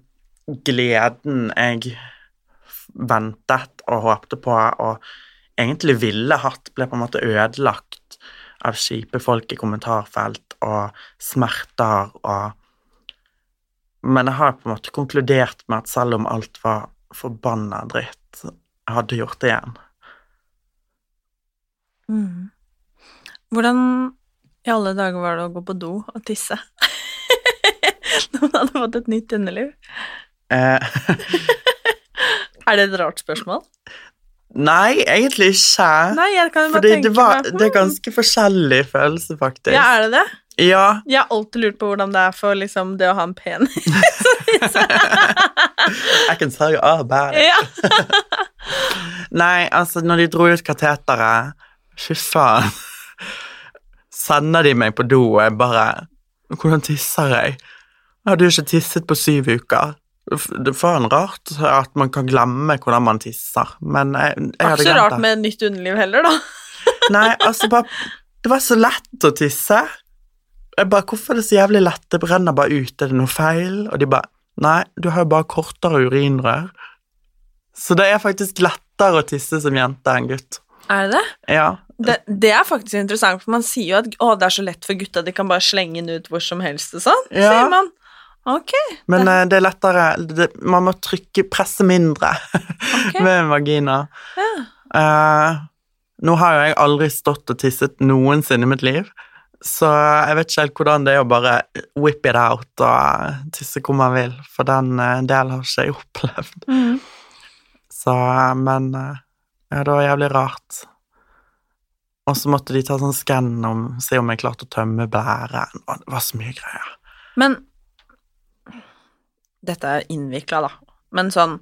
gleden jeg ventet og håpte på og egentlig ville hatt, ble på en måte ødelagt av kjipe folk i kommentarfelt og smerter og Men jeg har på en måte konkludert med at selv om alt var forbanna dritt, jeg hadde gjort det igjen. Mm. Hvordan i alle dager var det å gå på do og tisse? Når man hadde fått et nytt underliv? Eh, Er det et rart spørsmål? nei, egentlig ikke. Nei, jeg kan bare Fordi tenke det, var, meg det er ganske forskjellig følelse, faktisk. Ja, er det det? Ja, Jeg har alltid lurt på hvordan det er for liksom, det å ha en penis. I can tell you all about it. Nei, altså, når de dro ut kateteret Fy faen. Sender de meg på do, og jeg bare Hvordan tisser jeg? Jeg hadde jo ikke tisset på syv uker. Det er faen rart at man kan glemme hvordan man tisser, men jeg, jeg Det er ikke så rart med nytt underliv heller, da. Nei, altså bare Det var så lett å tisse. Jeg bare, Hvorfor er det så jævlig lett? Det brenner bare ut. Er det noe feil? Og de bare Nei, du har jo bare kortere urinrør. Så det er faktisk lettere å tisse som jente enn gutt. Er det det? Ja. det? Det er faktisk interessant, for man sier jo at å, det er så lett for gutta, de kan bare slenge den ut hvor som helst og sånn. Ja. Sier man. Ok. Men uh, det er lettere det, Man må trykke, presse mindre okay. med en vagina. Ja. Uh, nå har jo jeg aldri stått og tisset noensinne i mitt liv, så jeg vet ikke helt hvordan det er å bare whip it out og tisse hvor man vil, for den eh, delen har ikke jeg opplevd. Mm. Så, eh, men eh, ja, det var jævlig rart. Og så måtte de ta sånn skann om se om jeg klarte å tømme blæren, og det var så mye greier. Men Dette er innvikla, da. Men sånn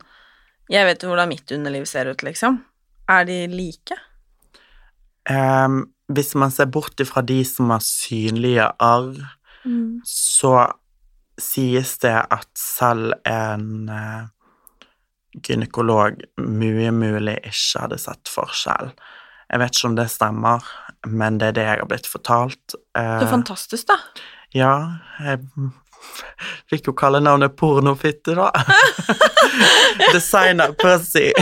Jeg vet jo hvordan mitt underliv ser ut, liksom. Er de like? Um, hvis man ser bort ifra de som har synlige arr, så sies det at selv en eh, gynekolog mye mulig ikke hadde sett forskjell. Jeg vet ikke om det stemmer, men det er det jeg har blitt fortalt. Eh, Det er fantastisk, da. ja, jeg fikk jo kallenavnet pornofitte, da. Designer pussy.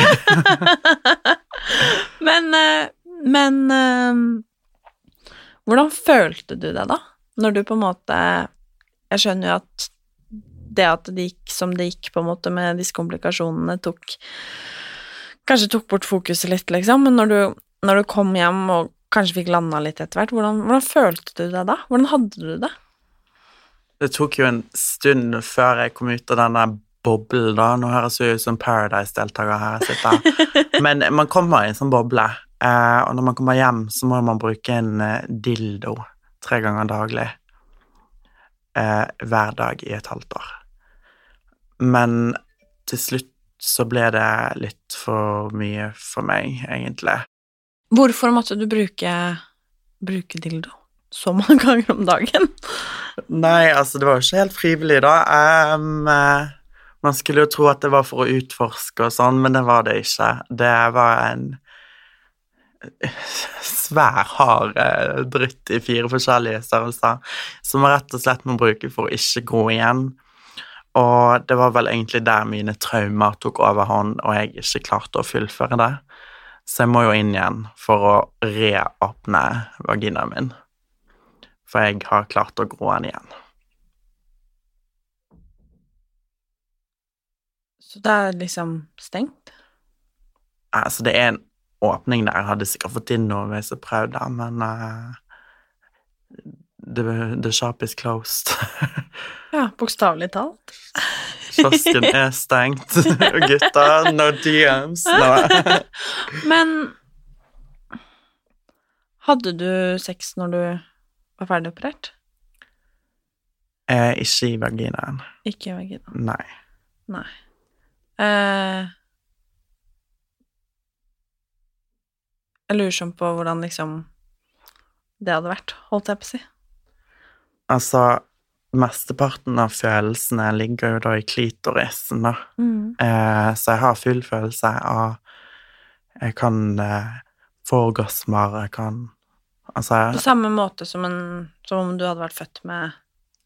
Men, eh, men eh, Hvordan følte du det, da? Når du på en måte Jeg skjønner jo at det at det gikk som det gikk, på en måte, med disse komplikasjonene, tok Kanskje tok bort fokuset litt, liksom, men når du, når du kom hjem og kanskje fikk landa litt etter hvert, hvordan, hvordan følte du det da? Hvordan hadde du det? Det tok jo en stund før jeg kom ut av denne boblen, da. Nå høres jeg ut som Paradise-deltaker her jeg sitter. Men man kommer i en sånn boble, eh, og når man kommer hjem, så må man bruke en eh, dildo tre ganger daglig. Eh, hver dag i et halvt år. Men til slutt så ble det litt for mye for meg, egentlig. Hvorfor måtte du bruke, bruke dildo så mange ganger om dagen? Nei, altså, det var jo ikke helt frivillig, da. Um, eh, man skulle jo tro at det var for å utforske og sånn, men det var det ikke. Det var en svær, hard eh, dritt i fire forskjellige størrelser som man rett og slett må bruke for å ikke gå igjen. Og det var vel egentlig der mine traumer tok overhånd, og jeg ikke klarte å fullføre det. Så jeg må jo inn igjen for å reåpne vaginaen min. For jeg har klart å grå den igjen. Så det er liksom stengt? Altså, det er en åpning der. Jeg hadde sikkert fått inn noe hvis jeg prøvde, men uh, the, the shop is closed. ja, bokstavelig talt. Kiosken er stengt. Gutta, no DMs. No. men hadde du sex når du var ferdigoperert? Eh, ikke i vaginaen. Ikke i vaginaen? Nei. Nei. Eh, jeg lurer sånn på hvordan liksom det hadde vært, holdt jeg på å si. Altså, mesteparten av følelsene ligger jo da i klitorisen, da. Mm. Eh, så jeg har full følelse av Jeg kan eh, få orgasmer, jeg kan Altså På samme måte som, en, som om du hadde vært født med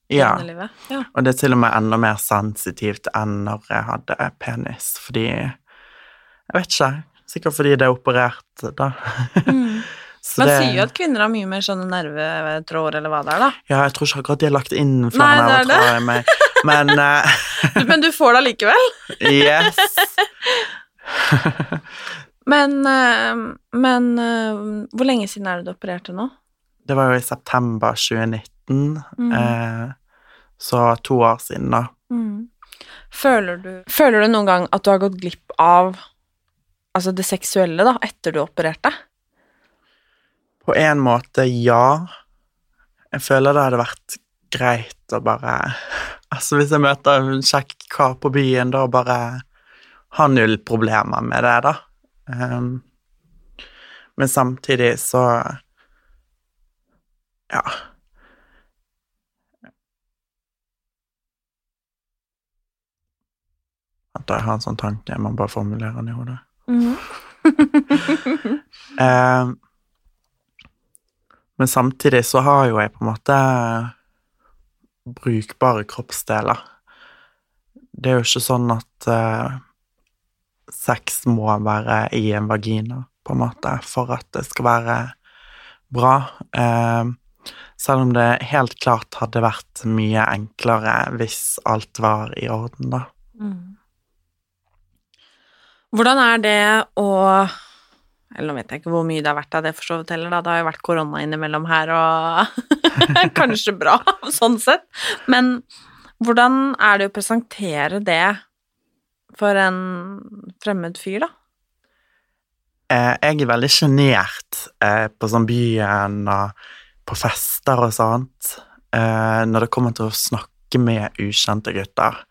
Ja. livet? Ja. Og det er til og med enda mer sensitivt enn når jeg hadde penis, fordi Jeg vet ikke. Sikkert fordi det er operert, da. Mm. Man det- sier jo at kvinner har mye mer sånne nervetråder, eller hva det er, da. Ja, jeg tror ikke akkurat de har lagt inn flere er nervetråder i meg. Men eh, Men du får det allikevel. yes. Men, eh, men eh, hvor lenge siden er det du opererte nå? Det var jo i september 2019, Mm. eh, så to år siden, da. Mm. Føler du Føler du noen gang at du har gått glipp av altså det seksuelle da, etter du opererte? På en måte, ja. Jeg føler det hadde vært greit å bare Altså, hvis jeg møter en kjekk kar på byen, da bare ha null problemer med det, da. Ehm, men samtidig så Ja. At jeg har en sånn tanke, jeg må bare formulere den i hodet. Eh, men samtidig så har jo jeg på en måte brukbare kroppsdeler. Det er jo ikke sånn at eh, sex må være i en vagina, på en måte, for at det skal være bra. Eh, selv om det helt klart hadde vært mye enklere hvis alt var i orden, da. Mm. Hvordan er det å Eller nå vet jeg ikke hvor mye det har vært av det for så vidt heller, da. Det har jo vært korona innimellom her og Kanskje bra, sånn sett. Men hvordan er det å presentere det for en fremmed fyr, da? Eh, jeg er veldig sjenert eh, på sånn byen og på fester og sånt, eh, når det kommer til å snakke med ukjente gutter.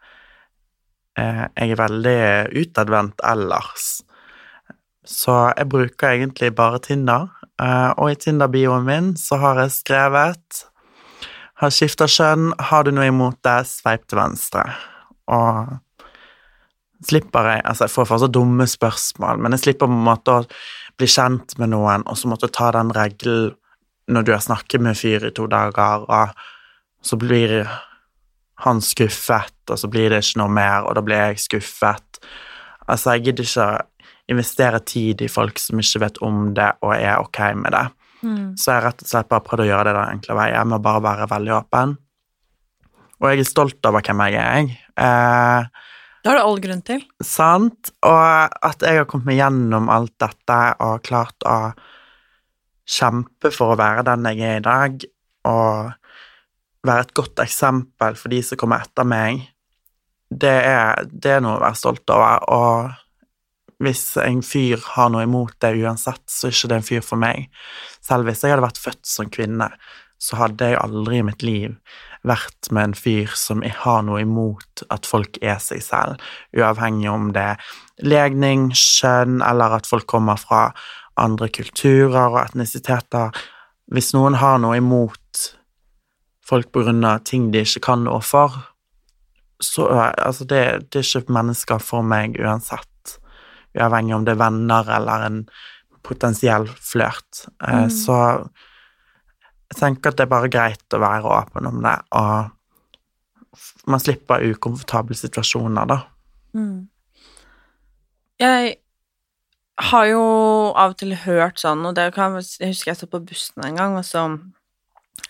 Jeg er veldig utadvendt ellers, så jeg bruker egentlig bare Tinder. Og i Tinder-bioen min så har jeg skrevet Har skifta kjønn, har du noe imot det, sveip til venstre. Og slipper jeg Altså, jeg får fortsatt dumme spørsmål, men jeg slipper på en måte å bli kjent med noen, og så måtte ta den regelen når du har snakket med en fyr i to dager, og så blir han skuffet, og så blir det ikke noe mer, og da blir jeg skuffet. Altså, jeg gidder ikke å investere tid i folk som ikke vet om det og er ok med det. Så jeg har rett og slett bare prøvd å gjøre det den enkle veien med å bare være veldig åpen. Og jeg er stolt over hvem jeg er. Eh, Det har du all grunn til. Sant? Og at jeg har kommet meg gjennom alt dette og klart å kjempe for å være den jeg er i dag, og være et godt eksempel for de som kommer etter meg. det er, det er noe å være stolt over, og hvis en fyr har noe imot det uansett, så er ikke det en fyr for meg. Selv hvis jeg hadde vært født som kvinne, så hadde jeg aldri i mitt liv vært med en fyr som har noe imot at folk er seg selv, uavhengig om det er legning, kjønn, eller at folk kommer fra andre kulturer og etnisiteter. Hvis noen har noe imot folk på grunn av ting de ikke kan noe for, så altså det, det er ikke mennesker for meg uansett, uavhengig om det er venner eller en potensiell flørt. Eh, mm. Så jeg tenker at det er bare greit å være åpen om det, og man slipper ukomfortable situasjoner, da. Mm. Jeg har jo av og til hørt sånn, og det kan, jeg husker jeg satt på bussen en gang, og så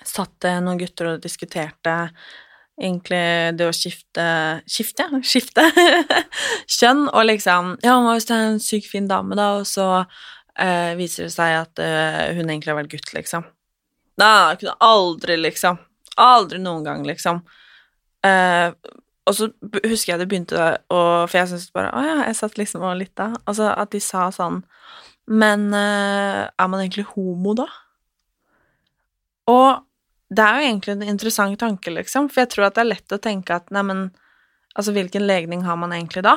satt det noen gutter og diskuterte egentlig det å skifte Skifte, ja. Skifte kjønn, og liksom Ja, hvis det er en syk, fin dame, da, og så eh, viser det seg at eh, hun egentlig har vært gutt, liksom. Nei, jeg kunne aldri, liksom. Aldri noen gang, liksom. Eh, og så husker jeg det begynte å For jeg syntes bare Å ja, jeg satt liksom og lytta. Altså at de sa sånn Men eh, er man egentlig homo, da? Og det er jo egentlig en interessant tanke, liksom, for jeg tror at det er lett å tenke at neimen, altså hvilken legning har man egentlig da?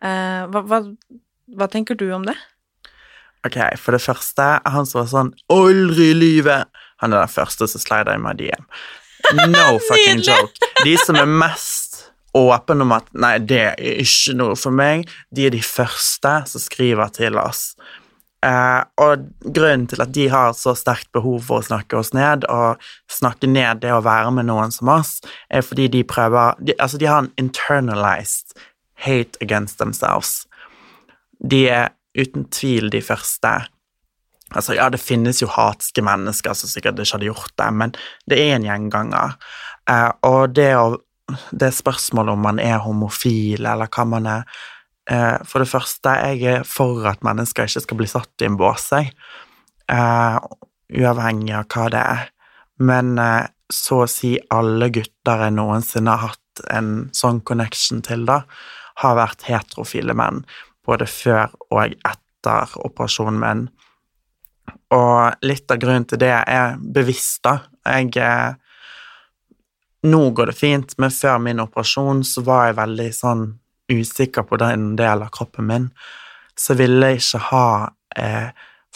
Eh, hva, hva, hva tenker du om det? Ok, for det første, han som var sånn 'Aldri i livet', han er den første som slider i meg DM. No fucking joke. De som er mest åpne om at 'nei, det er ikke noe for meg', de er de første som skriver til oss. Uh, og grunnen til at de har så sterkt behov for å snakke oss ned, og snakke ned det å være med noen som oss, er fordi de prøver de, Altså, de har en internalized hate against themselves. De er uten tvil de første Altså, ja, det finnes jo hatske mennesker som sikkert ikke hadde gjort det, men det er en gjenganger. Eh, og det, å, det spørsmålet om man er homofil, eller hva man er eh, For det første, jeg er for at mennesker ikke skal bli satt i en bås, jeg. Eh, uavhengig av hva det er. Men eh, så å si alle gutter jeg noensinne har hatt en sånn connection til, da, har vært heterofile menn både før og etter operasjonen min. Og litt av grunnen til det er bevisst, da. Jeg eh, Nå går det fint, men før min operasjon så var jeg veldig sånn usikker på den delen av kroppen min. Så ville jeg ikke ha eh,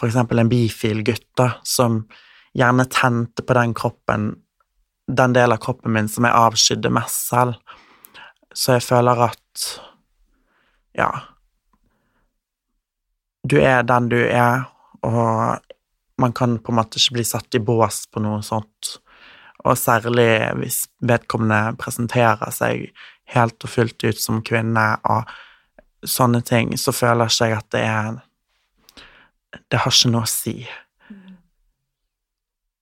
eksempel en bifil gutt da, som gjerne tente på den kroppen, den delen av kroppen min som jeg avskydde mest selv. Så jeg føler at ja, du er den du er, og man kan på en måte ikke bli satt i bås på noe sånt. Og særlig hvis vedkommende presenterer seg helt og fullt ut som kvinne og sånne ting, så føler ikke jeg at det er Det har ikke noe å si.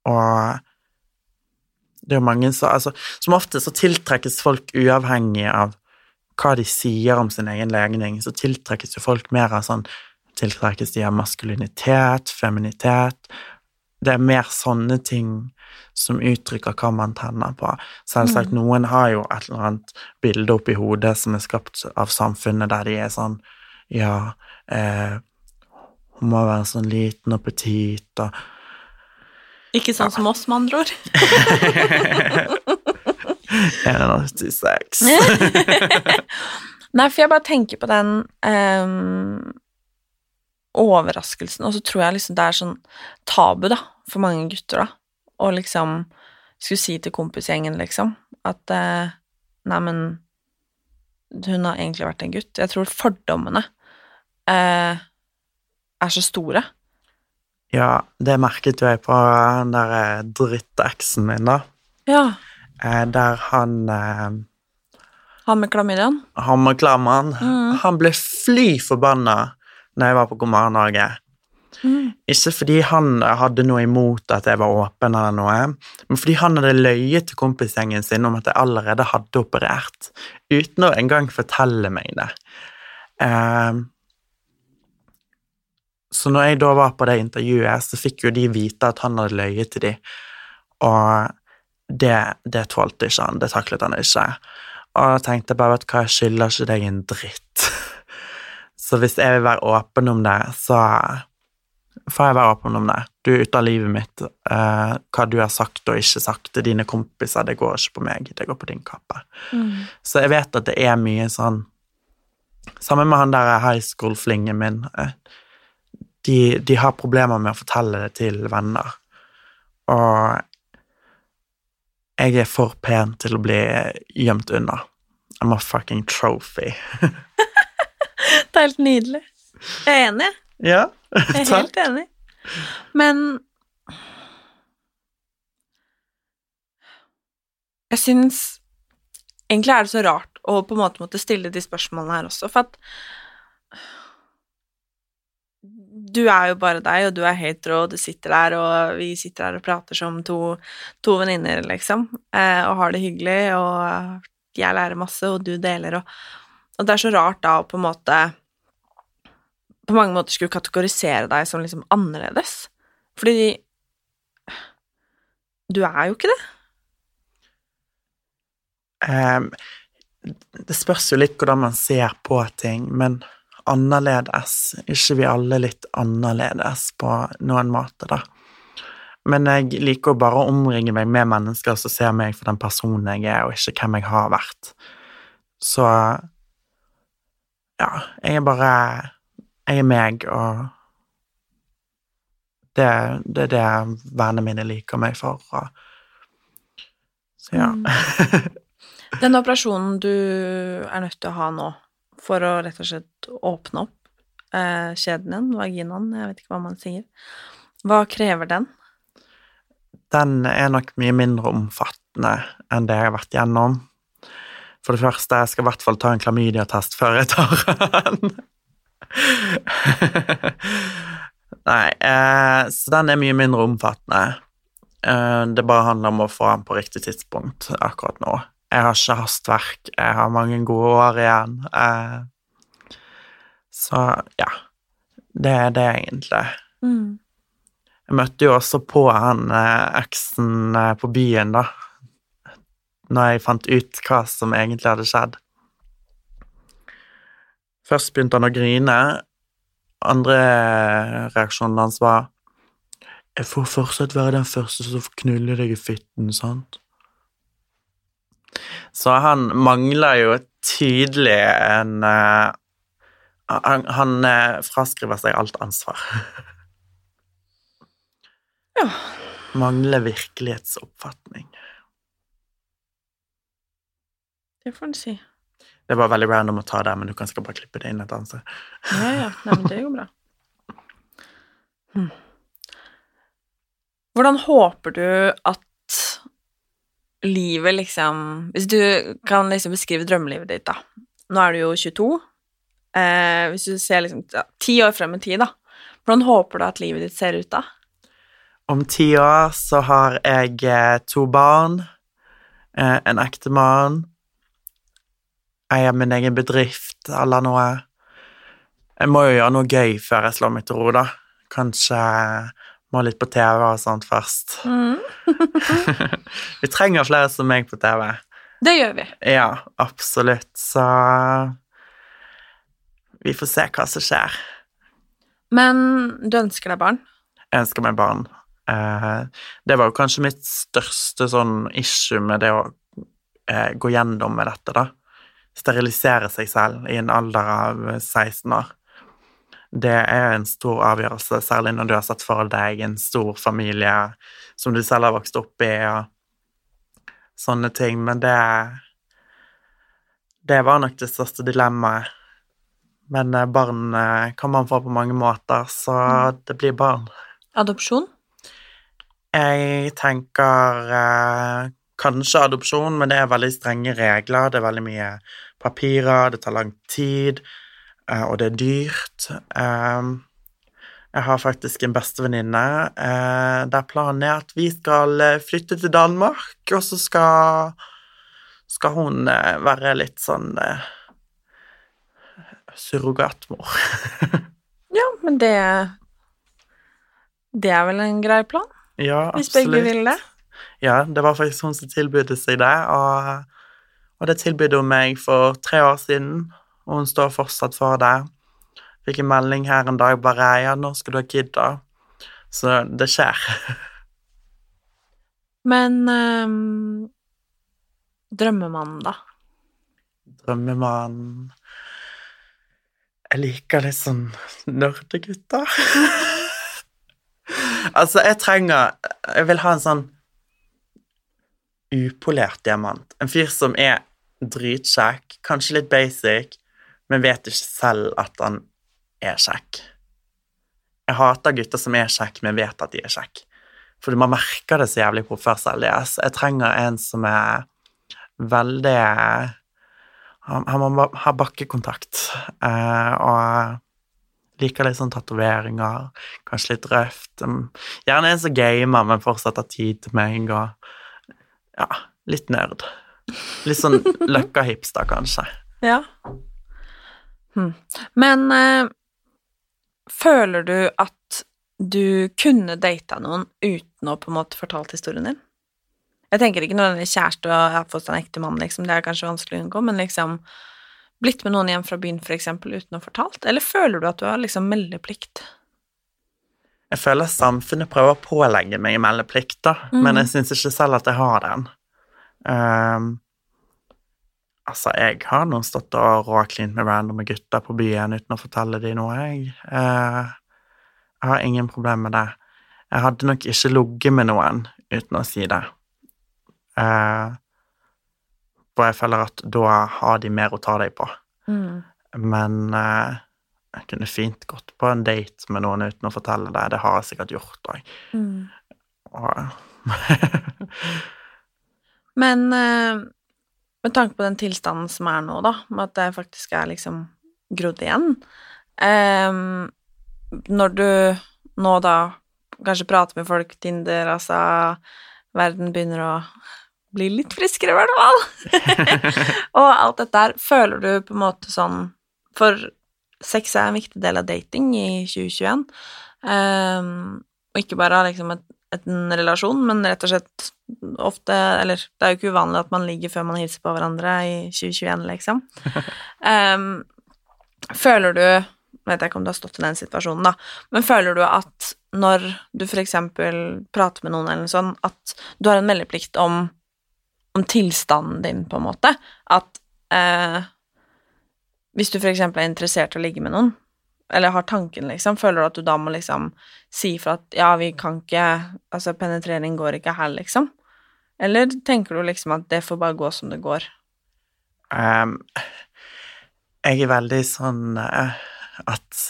Og det er jo mange som altså, Som ofte så tiltrekkes folk uavhengig av hva de sier om sin egen legning, så tiltrekkes jo folk mer av sånn tiltrekkes de av maskulinitet, feminitet. Det er mer sånne ting som uttrykker hva man tenner på. Selvsagt, mm. noen har jo et eller annet bilde oppi hodet som er skapt av samfunnet, der de er sånn Ja, eh, hun må være sånn liten og petit og Ikke sånn ja. som oss, med andre ord. 1,86. Nei, for jeg bare tenker på den um, overraskelsen, og så tror jeg liksom det er sånn tabu, da, for mange gutter, da, å liksom skulle si til kompisgjengen, liksom, at eh, Nei, men hun har egentlig vært en gutt. Jeg tror fordommene eh, er så store. Ja, det merket jo jeg på den der eh, dritteksen min, da. Ja. Eh, der han eh, Han med klamydiaen? Han med klammen. Mm. Han ble fly forbanna når jeg var på God morgen Norge. Mm. Ikke fordi han hadde noe imot at jeg var åpen, eller noe, men fordi han hadde løyet til kompisgjengen sin om at jeg allerede hadde operert, uten å engang fortelle meg det. Uh, så når jeg da var på det intervjuet, så fikk jo de vite at han hadde løyet til dem, og det, det tålte ikke han, det taklet han ikke. Og da tenkte jeg bare, at hva, jeg skylder ikke deg en dritt. Så hvis jeg vil være åpen om det, så får jeg være åpen om det. Du er ute av livet mitt. Eh, hva du har sagt og ikke sagt til dine kompiser, det går ikke på meg, det går på din kappe. Så jeg vet at det er mye sånn Sammen med han der high school-flingen min. eh, De, de har problemer med å fortelle det til venner. Og jeg er for pen til å bli gjemt unna. I'm a fucking trophy. Det er helt nydelig. Jeg er enig. Ja, Jeg er helt enig. Men jeg syns Egentlig er det så rart å på en måte måtte stille de spørsmålene her også, for at du er jo bare deg, og du er helt rå, og du sitter der, og vi sitter her og prater som to, to venninner, liksom, eh, og har det hyggelig, og jeg lærer masse, og du deler, og, og det er så rart da å på en måte på mange måter skulle kategorisere deg som liksom annerledes. Fordi du er jo ikke det. Um, det spørs jo litt hvordan man ser på ting, men annerledes Ikke vi alle litt annerledes på noen måte, da? Men jeg liker jo bare å omringe meg med mennesker som ser meg for den personen jeg er, og ikke hvem jeg har vært. Så ja, jeg er bare Jeg er meg, og det, det er det vennene mine liker meg for. Og, så ja. Den operasjonen du er nødt til å ha nå for å rett og slett åpne opp eh, kjeden din, vaginaen, jeg vet ikke hva man sier, hva krever den? den er nok mye mindre omfattende enn det jeg har vært gjennom. For det første, jeg skal i hvert fall ta en klamydiatest før jeg tar den. Nei, eh, så den er mye mindre omfattende. Eh, det bare handler om å få den på riktig tidspunkt akkurat nå. Jeg har ikke hastverk, jeg har mange gode år igjen. Eh, så ja, det er det egentlig. Mm. Jeg møtte jo også på han eh, eksen eh, på byen, da. Når jeg fant ut hva som egentlig hadde skjedd. Først begynte han å grine. Andre reaksjonen hans var Jeg får fortsatt være den første som knuller deg i fitten, sant? Så han mangler jo tydelig en uh, Han, han uh, fraskriver seg alt ansvar. Ja. Mangler virkelighetsoppfatning. Det får en si. Det var veldig random å ta der, men du kan sikkert bare klippe det inn et annet sted. Ja, ja. Nei, men det går bra. Hmm. Hvordan håper du at livet liksom Hvis du kan liksom beskrive drømmelivet ditt, da. Nå er du jo 22. Eh, hvis du ser liksom ja, ti år frem i tid, da. Hvordan håper du at livet ditt ser ut da? Om ti år så har jeg eh, to barn, eh, en ektemann, har min egen bedrift eller noe. Jeg må jo gjøre noe gøy før jeg slår meg til ro, da. Kanskje må litt på TV og sånt først. Vi trenger flere som meg på TV. Det gjør vi. Ja, absolutt. Så vi får se hva som skjer. Men du ønsker deg barn? Jeg ønsker meg barn. Eh, det var jo kanskje mitt største sånn issue med det å eh, gå gjennom med dette, da. Sterilisere seg selv i en alder av 16 år. Det er en stor avgjørelse, særlig når du har sett for deg en stor familie som du selv har vokst opp i, og sånne ting, men det Det var nok det største dilemmaet. Men eh, barn eh, kan man få på mange måter, så det blir barn. Adopsjon? Jeg tenker eh, kanskje adopsjon, men det er veldig strenge regler. Det er veldig mye papirer, det tar lang tid, eh, og det er dyrt. Eh, jeg har faktisk en bestevenninne eh, der planen er at vi skal eh, flytte til Danmark, og så skal, skal hun være litt sånn surrogatmor. Ja, men det Det er vel en grei plan, ja, hvis begge vil det. Ja, det var faktisk hun som tilbød seg det, og, Og det tilbød hun meg for tre år siden, og hun står fortsatt for det. Fikk en melding her en dag bare 'Ja, nå skal du ha kid', da. Så det skjer. Men um, drømmemannen, da? Drømmemannen Jeg liker litt sånn nerdegutter. altså, jeg trenger Jeg vil ha en sånn upolert diamant. En fyr som er dritkjekk, kanskje litt basic, men vet ikke selv at han er kjekk. Jeg hater gutter som er kjekk, men vet at de er kjekk. For man merker det så jævlig på oppførselen deres. Jeg trenger en som er veldig Han, må ha bakkekontakt, eh, og liker litt sånn tatoveringer, kanskje litt røft. Gjerne en som gamer, men fortsatt har tid til meg, og ja, litt nerd. Litt sånn løkka-hipster, kanskje. Ja. Hm. Men eh, føler du at du kunne data noen uten å på en måte fortalt historien din? Jeg tenker ikke er kjæreste og har fått en ekte mann, liksom, det er kanskje vanskelig å unngå, men liksom blitt med noen hjem fra byen, for eksempel, uten å ha fortalt? Eller føler du at du har liksom meldeplikt? Jeg føler samfunnet prøver å pålegge meg meldeplikt, da, mm. men jeg syns ikke selv at jeg har den. Um, altså, jeg har nå stått og råklint med randomme gutter på byen uten å fortelle dem noe, jeg. Uh, jeg har ingen problemer med det. Jeg hadde nok ikke ligget med noen uten å si det. Uh, og jeg føler at da har de mer å ta deg på. Mm. Men eh, jeg kunne fint gått på en date med noen uten å fortelle det. Det har jeg sikkert gjort òg. Mm. Men eh, med tanke på den tilstanden som er nå, da, med at det faktisk er liksom grodd igjen eh, Når du nå da kanskje prater med folk, Tinder, altså Verden begynner å bli litt friskere, i hvert fall. og alt dette her føler du på en måte sånn For sex er en viktig del av dating i 2021. Um, ehm, og ikke bare liksom et, et, en relasjon, men rett og slett ofte Eller det er jo ikke uvanlig at man ligger før man hilser på hverandre i 2021, liksom. Um, føler du vet jeg ikke om du har stått i den situasjonen, da, men føler du at når du for eksempel prater med noen eller noe sånt, at du har en meldeplikt om om tilstanden din, på en måte. At eh, hvis du eksempel er interessert i å ligge med noen, eller har tanken, liksom, føler du at du da må liksom si fra at ja, vi kan ikke Altså, penetrering går ikke her, liksom? Eller tenker du liksom at det får bare gå som det går? Um, jeg er veldig sånn uh, at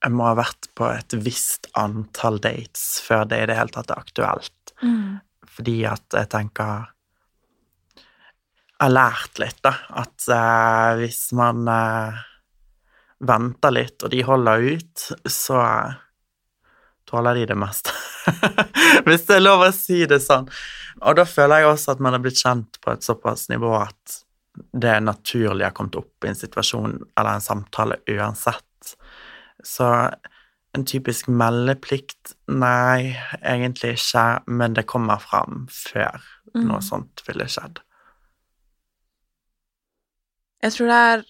jeg må ha vært på et visst antall dates før det i det hele tatt er aktuelt. Mm. Fordi at jeg tenker har lært litt, da, at eh, hvis man eh, venter litt, og de holder ut, så uh, tåler de det meste. hvis det er lov å si det sånn. Og da føler jeg også at man er blitt kjent på et såpass nivå at det er naturlig har kommet opp i en situasjon eller en samtale uansett. Så en typisk meldeplikt Nei, egentlig ikke, men det kommer fram før mm. noe sånt ville skjedd. Jeg tror det er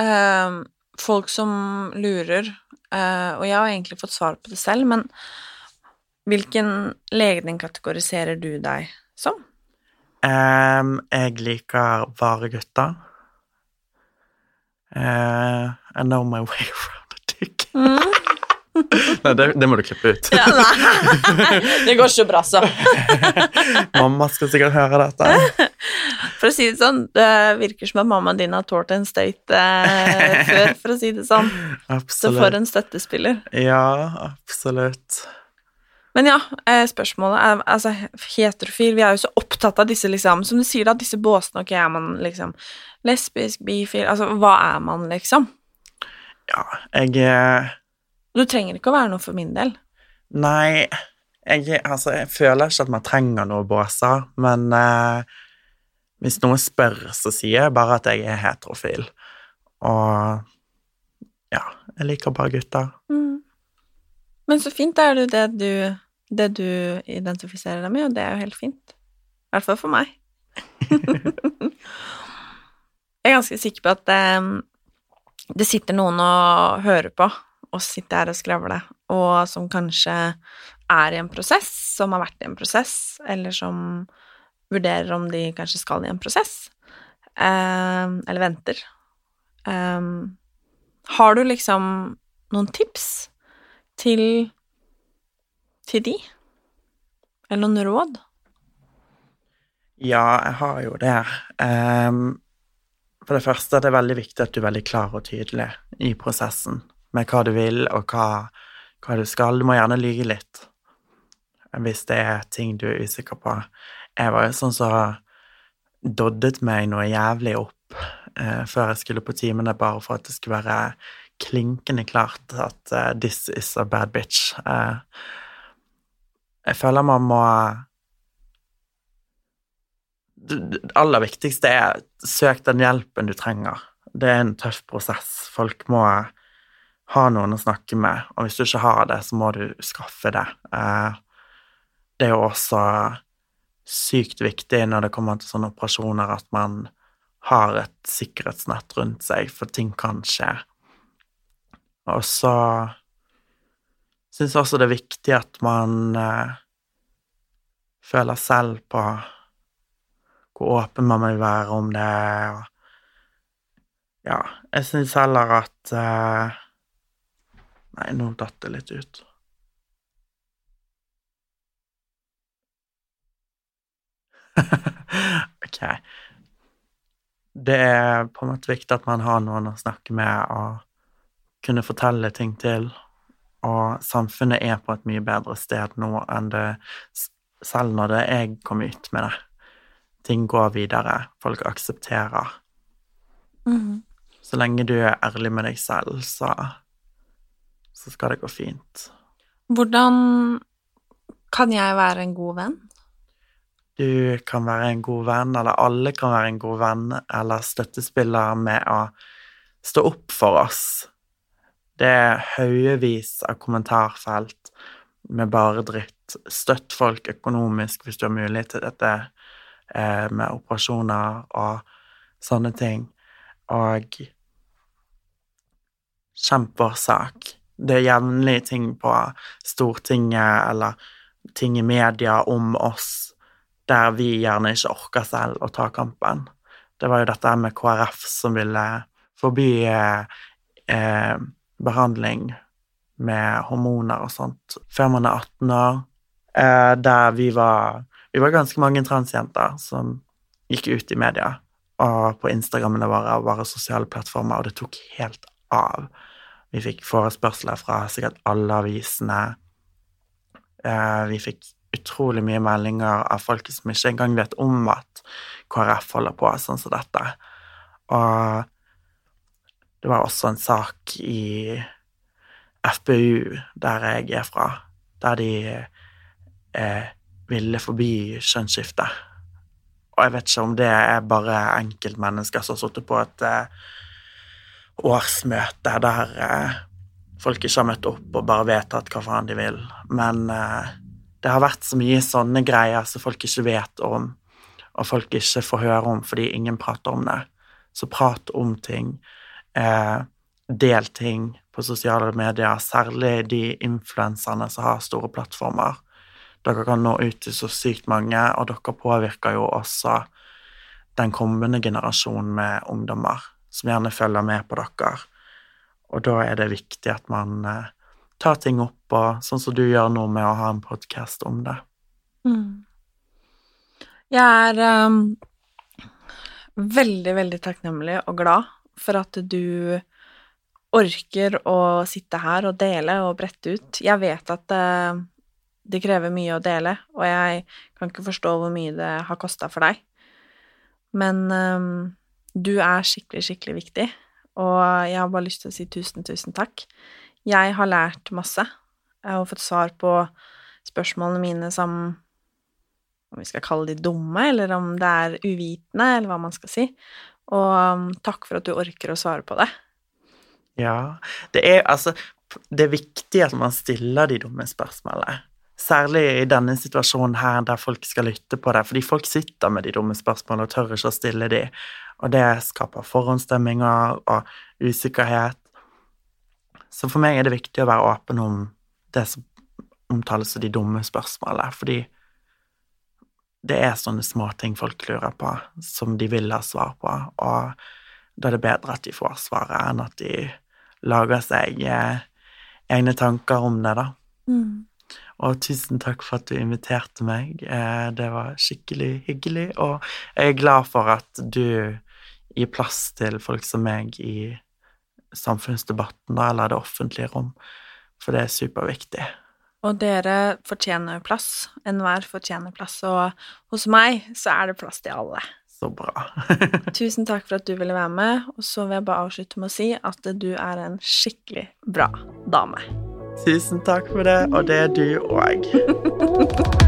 uh, folk som lurer, uh, og jeg har egentlig fått svar på det selv, men hvilken legning kategoriserer du deg som? Um, jeg liker varegutter. Uh, I know my way around a dick. Mm. Nei, det, det, må du klippe ut. ja, nei, det går ikke bra, så. Mamma skal sikkert høre dette. For å si det sånn, det virker som at mammaen din har tålt en støyt eh, før, for å si det sånn. Absolutt. Så for en støttespiller. Ja, absolutt. Men ja, eh, spørsmålet er altså heterofil Vi er jo så opptatt av disse, liksom Som du sier, da, disse båsene. Ok, er man liksom lesbisk, bifil Altså, hva er man, liksom? Ja, jeg eh, du trenger ikke å være noe for min del. Nei, jeg, altså, jeg føler ikke at man trenger noe båser, men eh, hvis noen spør, så sier jeg bare at jeg er heterofil. Og ja, jeg liker bare gutter. Mm. Men så fint, er det det du, det du identifiserer deg med, og det er jo helt fint. I hvert fall for meg. Jeg er ganske sikker på at eh, det sitter noen og hører på, og sitter her og skravler, og som kanskje er i en prosess, som har vært i en prosess, eller som vurderer om de kanskje skal i en prosess, eh, eller venter. Eh, har du liksom noen tips til til de? Eller noen råd? Ja, jeg har jo det. Um, for det første er det veldig viktig at du er veldig klar og tydelig i prosessen med hva du vil, og hva, hva du skal. Du må gjerne lyge litt hvis det er ting du er usikker på. Jeg var jo sånn som så doddet meg noe jævlig opp eh, før jeg skulle på timene, bare for at det skulle være klinkende klart at uh, this is a bad bitch. Uh, jeg føler man må det aller viktigste er søk den hjelpen du trenger. Det er en tøff prosess. Folk må ha noen å snakke med, og hvis du ikke har det, så må du skaffe det. Eh, det er jo også sykt viktig når det kommer til sånne operasjoner, at man har et sikkerhetsnett rundt seg, for ting kan skje. Og så syns jeg også det er viktig at man eh, føler selv på hvor åpen man vil være om det. Ja, jeg syns heller at uh, Nei, nå datt det litt ut. ok. Det er på en måte viktig at man har noen å snakke med og kunne fortelle ting til. Og samfunnet er på et mye bedre sted nå enn det selv når det jeg kom ut med det ting går videre, folk aksepterer. Mm. Så lenge du er ærlig med deg selv, så, så skal det gå fint. Hvordan kan jeg være en god venn? Du kan være en god venn, eller alle kan være en god venn eller støttespiller med å stå opp for oss. Det er haugevis av kommentarfelt med bare dritt. Støtt folk økonomisk hvis du har mulighet til dette eh, med operasjoner og sånne ting. Og kjemp vår sak. Det er jevnlig ting på Stortinget eller ting i media om oss der vi gjerne ikke orker selv å ta kampen. Det var jo dette med KrF som ville forby eh, behandling med hormoner og sånt før man er 18 år, eh, der vi var vi var ganske mange transjenter som gikk ut i media og på Instagrammene våre og våre sosiale plattformer, og det tok helt av. Vi fikk forespørsler fra sikkert alle avisene. Eh, vi fikk utrolig mye meldinger av folk som ikke engang vet om at KrF holder på sånn som dette. Og det var også en sak i FPU, der jeg er fra, der de eh, ville forby kjønnsskifte. Og jeg vet ikke om det er bare enkeltmennesker som har sittet på et eh, årsmøte der eh, folk ikke har møtt opp og bare vedtatt hva faen de vil. Men eh, det har vært så mye sånne greier som folk ikke vet om, og folk ikke får høre om fordi ingen prater om det. Så prat om ting. Eh, del ting på sosiale medier, særlig de influenserne som har store plattformer. Dere kan nå ut til så sykt mange, og dere påvirker jo også den kommende generasjonen med ungdommer som gjerne følger med på dere. Og da er det viktig at man eh, tar ting opp, og sånn som du gjør nå med å ha en podkast om det. Mm. Jeg er um, veldig, veldig takknemlig og glad for at du orker å sitte her og dele og brette ut. Jeg vet at uh, det krever mye å dele, og jeg kan ikke forstå hvor mye det har kosta for deg. Men um, du er skikkelig, skikkelig viktig, og jeg har bare lyst til å si tusen, tusen takk. Jeg har lært masse. Jeg har fått svar på spørsmålene mine som om vi skal kalle de dumme, eller om det er uvitende, eller hva man skal si. Og um, takk for at du orker å svare på det. Ja, det er altså Det er viktig at man stiller de dumme spørsmålene. Særlig i denne situasjonen her, der folk skal lytte på deg, Fordi folk sitter med de dumme spørsmålene og tør ikke å stille de. Og det skaper forhåndsstemminger og usikkerhet. Så for meg er det viktig å være åpen om det som omtales som de dumme spørsmålene, fordi det er sånne småting folk lurer på, som de vil ha svar på, og da er det bedre at de får svaret, enn at de lager seg eh, egne tanker om det, da. Mm. Og tusen takk for at du inviterte meg. Eh, det var skikkelig hyggelig, og jeg er glad for at du gir plass til folk som meg i samfunnsdebatten, eller det offentlige rom, for det er superviktig. Og dere fortjener plass. Enhver fortjener plass, og hos meg så er det plass til alle. Så bra. Tusen takk for at du ville være med, og så vil jeg bare avslutte med å si at du er en skikkelig bra dame. Tusen takk for det, og det er du òg.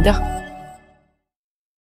Moderne media.